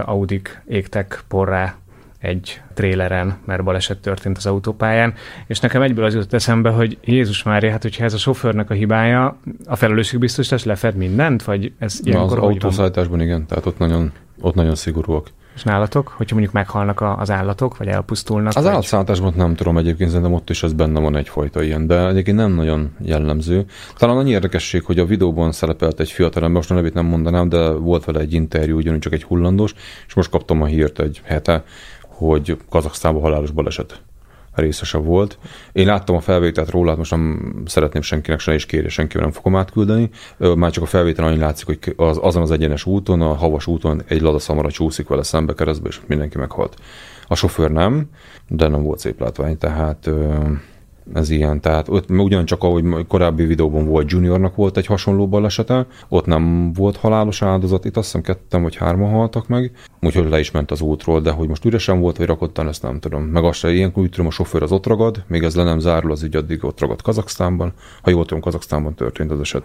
Audik égtek porrá egy tréleren, mert baleset történt az autópályán, és nekem egyből az jutott eszembe, hogy Jézus Mária, hát hogyha ez a sofőrnek a hibája, a felelősségbiztosítás lefed mindent, vagy ez ilyenkor Az autószállításban igen, tehát ott nagyon, ott nagyon szigorúak. És nálatok, hogyha mondjuk meghalnak az állatok, vagy elpusztulnak? Az vagy... állatszállításban nem tudom egyébként, szerintem ott is ez benne van egyfajta ilyen, de egyébként nem nagyon jellemző. Talán annyi érdekesség, hogy a videóban szerepelt egy fiatal ember, most a nevét nem mondanám, de volt vele egy interjú, ugyanúgy csak egy hullandós, és most kaptam a hírt egy hete, hogy Kazaksztánban halálos baleset részese volt. Én láttam a felvételt róla, hát most nem szeretném senkinek se is kérni, senkivel nem fogom átküldeni. Már csak a felvétel annyi látszik, hogy az, azon az egyenes úton, a havas úton egy ladaszamara csúszik vele szembe keresztbe, és mindenki meghalt. A sofőr nem, de nem volt szép látvány, tehát ez ilyen. Tehát ott ugyancsak, ahogy korábbi videóban volt, Juniornak volt egy hasonló balesete, ott nem volt halálos áldozat, itt azt hiszem ketten vagy hárman haltak meg, úgyhogy le is ment az útról, de hogy most üresen volt, vagy rakottan, ezt nem tudom. Meg azt ilyenkor úgy tudom, a sofőr az ott ragad, még ez le nem zárul az ügy, addig ott ragad Kazaksztánban, ha jól tudom, Kazaksztánban történt az eset.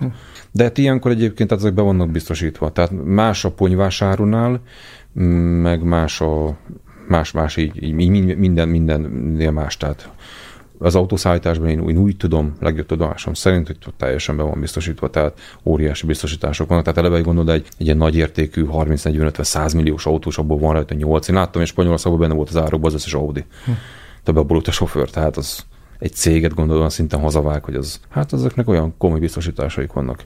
De hát ilyenkor egyébként tehát ezek be vannak biztosítva. Tehát más a ponyvásárunál, meg más a más-más így, így minden, mindennél más. Tehát az autószállításban én, én úgy tudom, legjobb tudomásom szerint, hogy teljesen be van biztosítva, tehát óriási biztosítások vannak. Tehát eleve gondolod, egy, egy ilyen nagyértékű 30 40 50 100 milliós autós, abból van rajta 8. Én láttam, és Spanyolországban benne volt az áróban az összes Audi. Hm. Több abból a sofőr, tehát az egy céget gondolom szinten hazavág, hogy az, hát ezeknek olyan komoly biztosításaik vannak.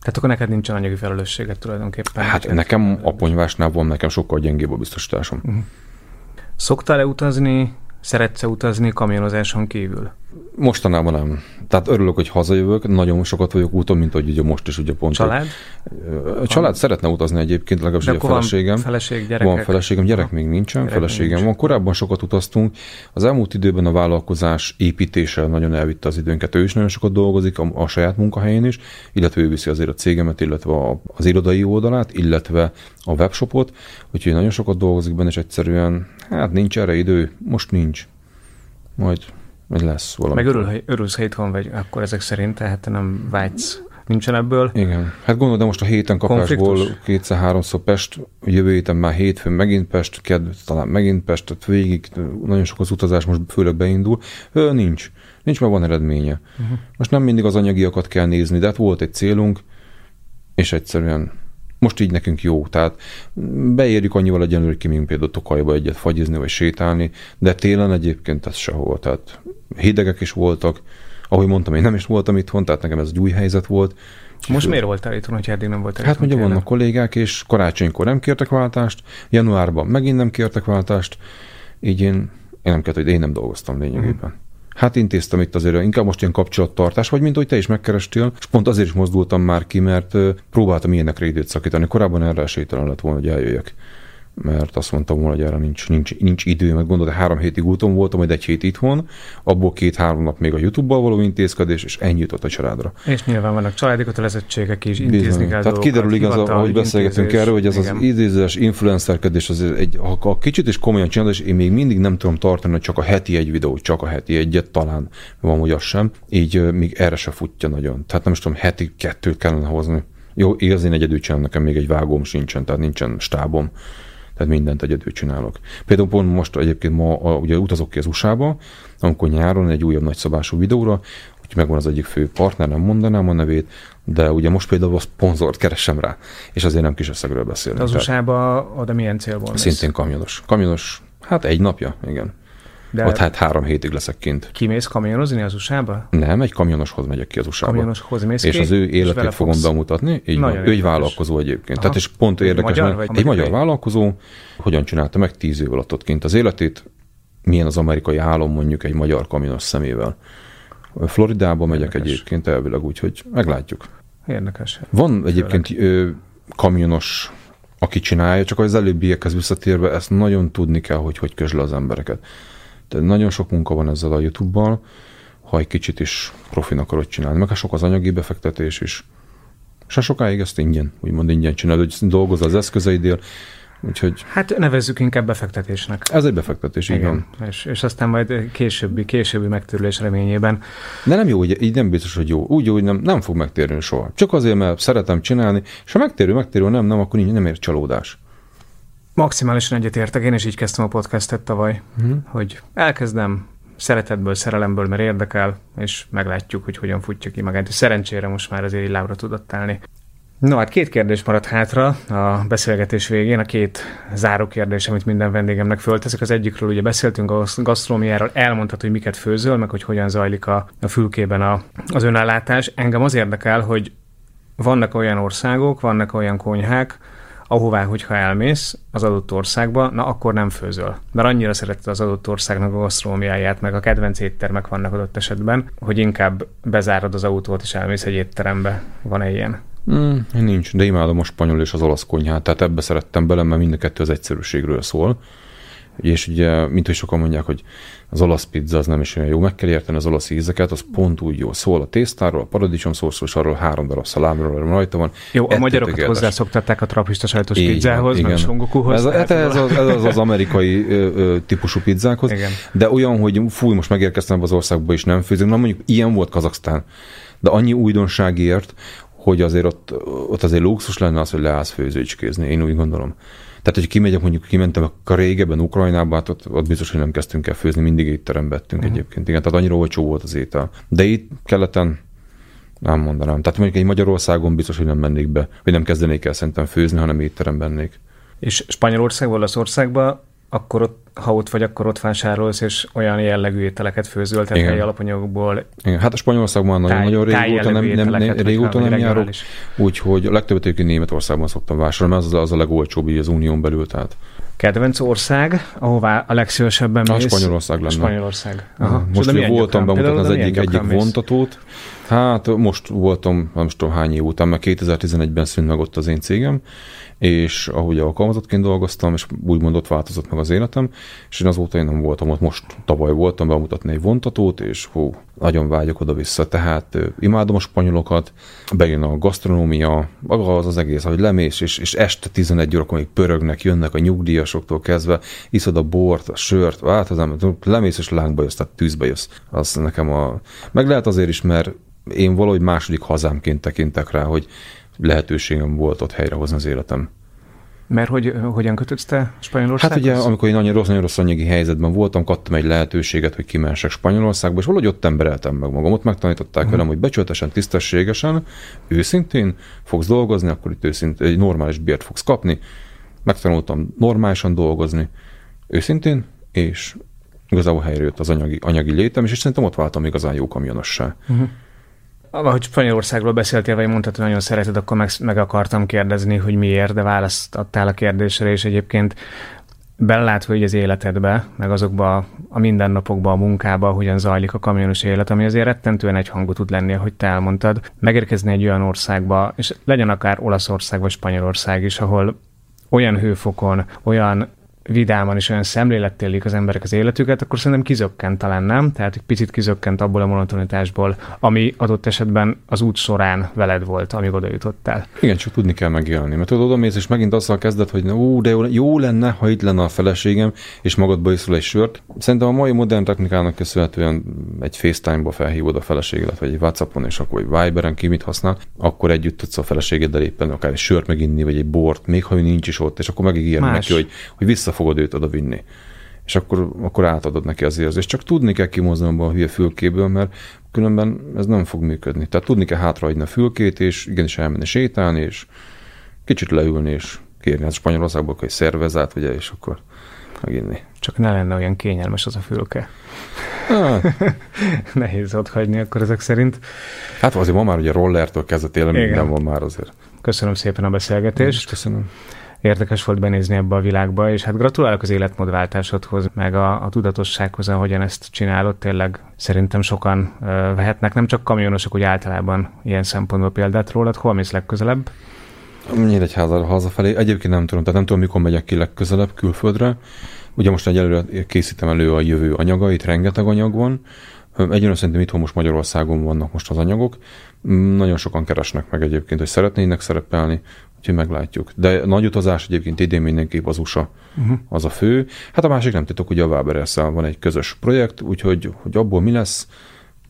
Tehát akkor neked nincsen anyagi felelősséget tulajdonképpen. Hát nekem a ponyvásnál van nekem sokkal gyengébb a biztosításom. Uh-huh. Szoktál-e utazni Szeretsz utazni kamionozáson kívül? Mostanában nem. Tehát örülök, hogy hazajövök, nagyon sokat vagyok úton, mint hogy ugye most is ugye pont. Család? A család van. szeretne utazni egyébként, legalábbis ugye a feleségem. Van feleség, gyerekek? Van feleségem, gyerek még nincsen, gyerek feleségem nincs. van. Korábban sokat utaztunk. Az elmúlt időben a vállalkozás építése nagyon elvitte az időnket. Ő is nagyon sokat dolgozik a, a saját munkahelyén is, illetve ő viszi azért a cégemet, illetve az irodai oldalát, illetve a webshopot, úgyhogy nagyon sokat dolgozik benne, és egyszerűen hát nincs erre idő, most nincs. Majd vagy lesz valami. Meg örül, örülsz, ha itthon vagy, akkor ezek szerint, tehát nem vágysz nincsen ebből. Igen. Hát gondolod, de most a héten kapásból kétszer-háromszor Pest, jövő héten már hétfőn megint Pest, kedv talán megint Pest, tehát végig nagyon sok az utazás most főleg beindul. Ö, nincs. Nincs, mert van eredménye. Uh-huh. Most nem mindig az anyagiakat kell nézni, de hát volt egy célunk, és egyszerűen most így nekünk jó, tehát beérjük annyival egyenlő, hogy kimegyünk például Tokajba egyet fagyizni vagy sétálni, de télen egyébként ez sehol, tehát hidegek is voltak, ahogy mondtam, én nem is voltam itthon, tehát nekem ez egy új helyzet volt. Most miért voltál itthon, hogy eddig nem voltál Hát ugye vannak kollégák, és karácsonykor nem kértek váltást, januárban megint nem kértek váltást, így én, én nem kértem, hogy én nem dolgoztam lényegében. Hát intéztem itt azért inkább most ilyen kapcsolattartás, vagy mint hogy te is megkerestél, és pont azért is mozdultam már ki, mert próbáltam ilyenekre időt szakítani. Korábban erre esélytelen lett volna, hogy eljöjjek mert azt mondtam volna, hogy erre nincs, nincs, nincs idő, mert gondolod, három hétig úton voltam, majd egy hét itthon, abból két-három nap még a YouTube-bal való intézkedés, és ennyi jutott a családra. És nyilván vannak családi kötelezettségek is, intézni Bizony. kell Tehát kiderül igaz, ahogy beszélgetünk erről, hogy ez igen. az idézés influencerkedés, az egy, ha, ha kicsit is komolyan csinálod, és én még mindig nem tudom tartani, hogy csak a heti egy videó, csak a heti egyet, talán van, hogy az sem, így még erre se futja nagyon. Tehát nem is tudom, heti kettőt kellene hozni. Jó, igaz, én egyedül csinálom, nekem még egy vágóm sincsen, tehát nincsen stábom tehát mindent egyedül csinálok. Például pont most egyébként ma a, ugye utazok ki az USA-ba, amikor nyáron egy újabb nagyszabású videóra, úgyhogy megvan az egyik fő partner, nem mondanám a nevét, de ugye most például a szponzort keresem rá, és azért nem kis összegről beszélünk. Az USA-ba oda milyen célból Szintén kamionos. Kamionos, hát egy napja, igen. De Ott hát három hétig leszek kint. Kimész kamionozni az USA-ba? Nem, egy kamionoshoz megyek ki az USA-ba. Kamionoshoz mész És ki, az ő életét fogom fogsz... bemutatni. Így van. Ő egy vállalkozó egyébként. Aha. Tehát és pont érdekes, magyar, mert egy magyar vállalkozó hogyan csinálta meg tíz év alatt ott kint az életét, milyen az amerikai álom mondjuk egy magyar kamionos szemével. Floridába megyek érdekes. egyébként elvileg, úgyhogy meglátjuk. Érdekes. Van egyébként ö, kamionos aki csinálja, csak az előbbiekhez visszatérve ezt nagyon tudni kell, hogy hogy közl az embereket. Tehát nagyon sok munka van ezzel a YouTube-bal, ha egy kicsit is profin akarod csinálni. Meg sok az anyagi befektetés is. Se sokáig ezt ingyen, úgymond ingyen csinálod, hogy dolgozz az eszközeidél, Úgyhogy... Hát nevezzük inkább befektetésnek. Ez egy befektetés, igen. igen. És, és aztán majd későbbi, későbbi megtérülés reményében. De nem jó, hogy így nem biztos, hogy jó. Úgy hogy nem, nem fog megtérni soha. Csak azért, mert szeretem csinálni, és ha megtérül, megtérül, nem, nem, akkor nincs, nem ér csalódás. Maximálisan egyetértek, én is így kezdtem a podcastet tavaly, uh-huh. hogy elkezdem szeretetből, szerelemből, mert érdekel, és meglátjuk, hogy hogyan futja ki magát. Szerencsére most már azért így lábra tudott állni. No, hát két kérdés maradt hátra a beszélgetés végén, a két záró kérdés, amit minden vendégemnek fölteszek. Az egyikről ugye beszéltünk a gasztronómiáról, elmondtad, hogy miket főzöl, meg hogy hogyan zajlik a, a fülkében a, az önállátás. Engem az érdekel, hogy vannak olyan országok, vannak olyan konyhák, ahová, hogyha elmész az adott országba, na akkor nem főzöl. Mert annyira szereted az adott országnak a gasztronómiáját, meg a kedvenc éttermek vannak adott esetben, hogy inkább bezárod az autót és elmész egy étterembe. Van-e ilyen? Mm, nincs, de imádom a spanyol és az olasz konyhát, tehát ebbe szerettem bele, mert mind a kettő az egyszerűségről szól. És ugye, mint hogy sokan mondják, hogy az olasz pizza az nem is olyan jó, meg kell érteni az olasz ízeket, az pont úgy jó. Szól a tésztáról, a paradicsom szószról, és arról három darab szalámról rajta van. Jó, a magyarokat hozzászoktatták a trapista sajtos így, pizzához, igen. meg songokuhoz. Ez, ez, ez, az, ez az, az amerikai ö, ö, típusú pizzákhoz, igen. de olyan, hogy fúj, most megérkeztem az országba, és nem főzünk. Na mondjuk ilyen volt Kazaksztán, de annyi újdonságért, hogy azért ott, ott azért luxus lenne az, hogy leállsz főzőcskézni, én úgy gondolom. Tehát, hogy kimegyek, mondjuk kimentem a régebben Ukrajnába, hát ott, ott biztos, hogy nem kezdtünk el főzni, mindig étterembe vettünk uh-huh. egyébként. Igen, tehát annyira olcsó volt az étel. De itt keleten nem mondanám. Tehát mondjuk egy Magyarországon biztos, hogy nem mennék be, vagy nem kezdenék el szerintem főzni, hanem étteremben lennék. És Spanyolországban, Olaszországban akkor ott, ha ott vagy, akkor ott vásárolsz, és olyan jellegű ételeket főzöl, tehát helyi alapanyagokból. Igen, hát a Spanyolországban nagyon-nagyon régóta nem, nem, nem, régóta nem járok, úgyhogy a legtöbbet egyébként Németországban szoktam vásárolni, mert az, az a legolcsóbb így az unión belül, tehát. Kedvenc ország, ahová a legszívesebben mész? A Spanyolország lenne. Spanyolország. Aha. Most ugye voltam bemutatni az egyik, egyik vontatót. Hát most voltam, nem tudom hány év után, mert 2011-ben szűnt meg ott az én cégem, és ahogy alkalmazottként dolgoztam, és úgymond ott változott meg az életem, és én azóta én nem voltam ott, most tavaly voltam bemutatni egy vontatót, és hú, nagyon vágyok oda-vissza, tehát imádom a spanyolokat, bejön a gasztronómia, maga az az egész, hogy lemész, és, és este 11 órakor még pörögnek, jönnek a nyugdíjasoktól kezdve, iszod a bort, a sört, hát az lemész és lángba jössz, tehát tűzbe jössz. Az nekem a... Meg lehet azért is, mert én valahogy második hazámként tekintek rá, hogy lehetőségem volt ott helyrehozni az életem. Mert hogy hogyan kötötsz te Spanyolországhoz? Hát ugye, amikor én nagyon rossz, nagyon rossz anyagi helyzetben voltam, kaptam egy lehetőséget, hogy kimensek Spanyolországba, és valahogy ott embereltem meg magam. Ott megtanították uh-huh. velem, hogy becsületesen, tisztességesen, őszintén fogsz dolgozni, akkor itt őszintén egy normális bért fogsz kapni. Megtanultam normálisan dolgozni, őszintén, és igazából helyre jött az anyagi, anyagi létem, és, és szerintem ott váltam igazán jó kamionossá. Uh-huh ahogy Spanyolországról beszéltél, vagy mondtad, hogy nagyon szereted, akkor meg, meg akartam kérdezni, hogy miért, de választ adtál a kérdésre, és egyébként belátva hogy az életedbe, meg azokba a mindennapokba, a munkába, hogyan zajlik a kamionos élet, ami azért rettentően egy hangú tud lenni, ahogy te elmondtad, megérkezni egy olyan országba, és legyen akár Olaszország vagy Spanyolország is, ahol olyan hőfokon, olyan vidáman és olyan szemlélettel élik az emberek az életüket, akkor szerintem kizökkent talán nem, tehát egy picit kizökkent abból a monotonitásból, ami adott esetben az út során veled volt, amíg oda jutottál. Igen, csak tudni kell megélni, mert tudod, mész, és megint azzal kezded, hogy ú, de jó, jó lenne, ha itt lenne a feleségem, és magadba iszol egy sört. Szerintem a mai modern technikának köszönhetően egy FaceTime-ba felhívod a feleségedet, vagy egy WhatsAppon, és akkor egy Viberen ki mit használ, akkor együtt tudsz a feleségeddel éppen akár egy sört meginni, vagy egy bort, még ha ő nincs is ott, és akkor megígérni neki, hogy, hogy vissza fogod őt oda vinni. És akkor, akkor átadod neki az érzést. Csak tudni kell kimozdulni a hülye fülkéből, mert különben ez nem fog működni. Tehát tudni kell hátrahagyni a fülkét, és igenis elmenni sétálni, és kicsit leülni, és kérni. Hát Spanyolországból egy szervezát, ugye, és akkor meginni. Csak ne lenne olyan kényelmes az a fülke. Ah. [LAUGHS] Nehéz ott hagyni akkor ezek szerint. Hát azért ma már ugye rollertől kezdve tényleg minden van már azért. Köszönöm szépen a beszélgetést. Köszönöm érdekes volt benézni ebbe a világba, és hát gratulálok az életmódváltásodhoz, meg a, a tudatossághoz, ahogyan ezt csinálod, tényleg szerintem sokan uh, vehetnek, nem csak kamionosok, úgy általában ilyen szempontból példát rólad. Hol mész legközelebb? Nyíregyházára hazafelé. Egyébként nem tudom, tehát nem tudom, mikor megyek ki legközelebb külföldre. Ugye most egyelőre készítem elő a jövő anyagait, rengeteg anyag van. Egyébként szerintem itthon most Magyarországon vannak most az anyagok. Nagyon sokan keresnek meg egyébként, hogy szeretnének szerepelni. Úgyhogy meglátjuk. De nagy utazás egyébként idén mindenképp az USA uh-huh. az a fő. Hát a másik nem titok, ugye a waberers van egy közös projekt, úgyhogy hogy abból mi lesz,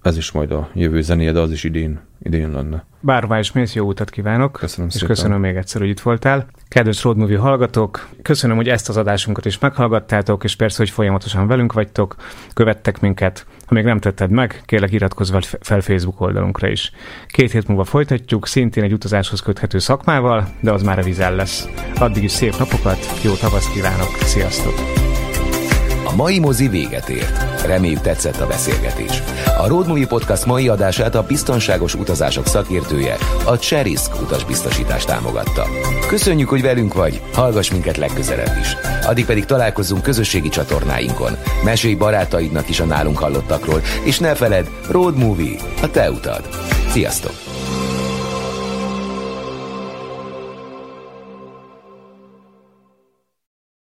ez is majd a jövő zenéje, de az is idén, idén lenne. Bárhová is mész, jó utat kívánok. Köszönöm és szépen. köszönöm még egyszer, hogy itt voltál. Kedves Road Movie hallgatók, köszönöm, hogy ezt az adásunkat is meghallgattátok, és persze, hogy folyamatosan velünk vagytok, követtek minket. Ha még nem tetted meg, kérlek iratkozz fel Facebook oldalunkra is. Két hét múlva folytatjuk, szintén egy utazáshoz köthető szakmával, de az már a vizel lesz. Addig is szép napokat, jó tavasz kívánok, sziasztok! A mai mozi véget ért. Reméljük tetszett a beszélgetés. A Road Movie Podcast mai adását a biztonságos utazások szakértője, a Cherisk utasbiztosítást támogatta. Köszönjük, hogy velünk vagy, hallgass minket legközelebb is. Addig pedig találkozzunk közösségi csatornáinkon. Mesélj barátaidnak is a nálunk hallottakról, és ne feled, Road Movie, a te utad. Sziasztok!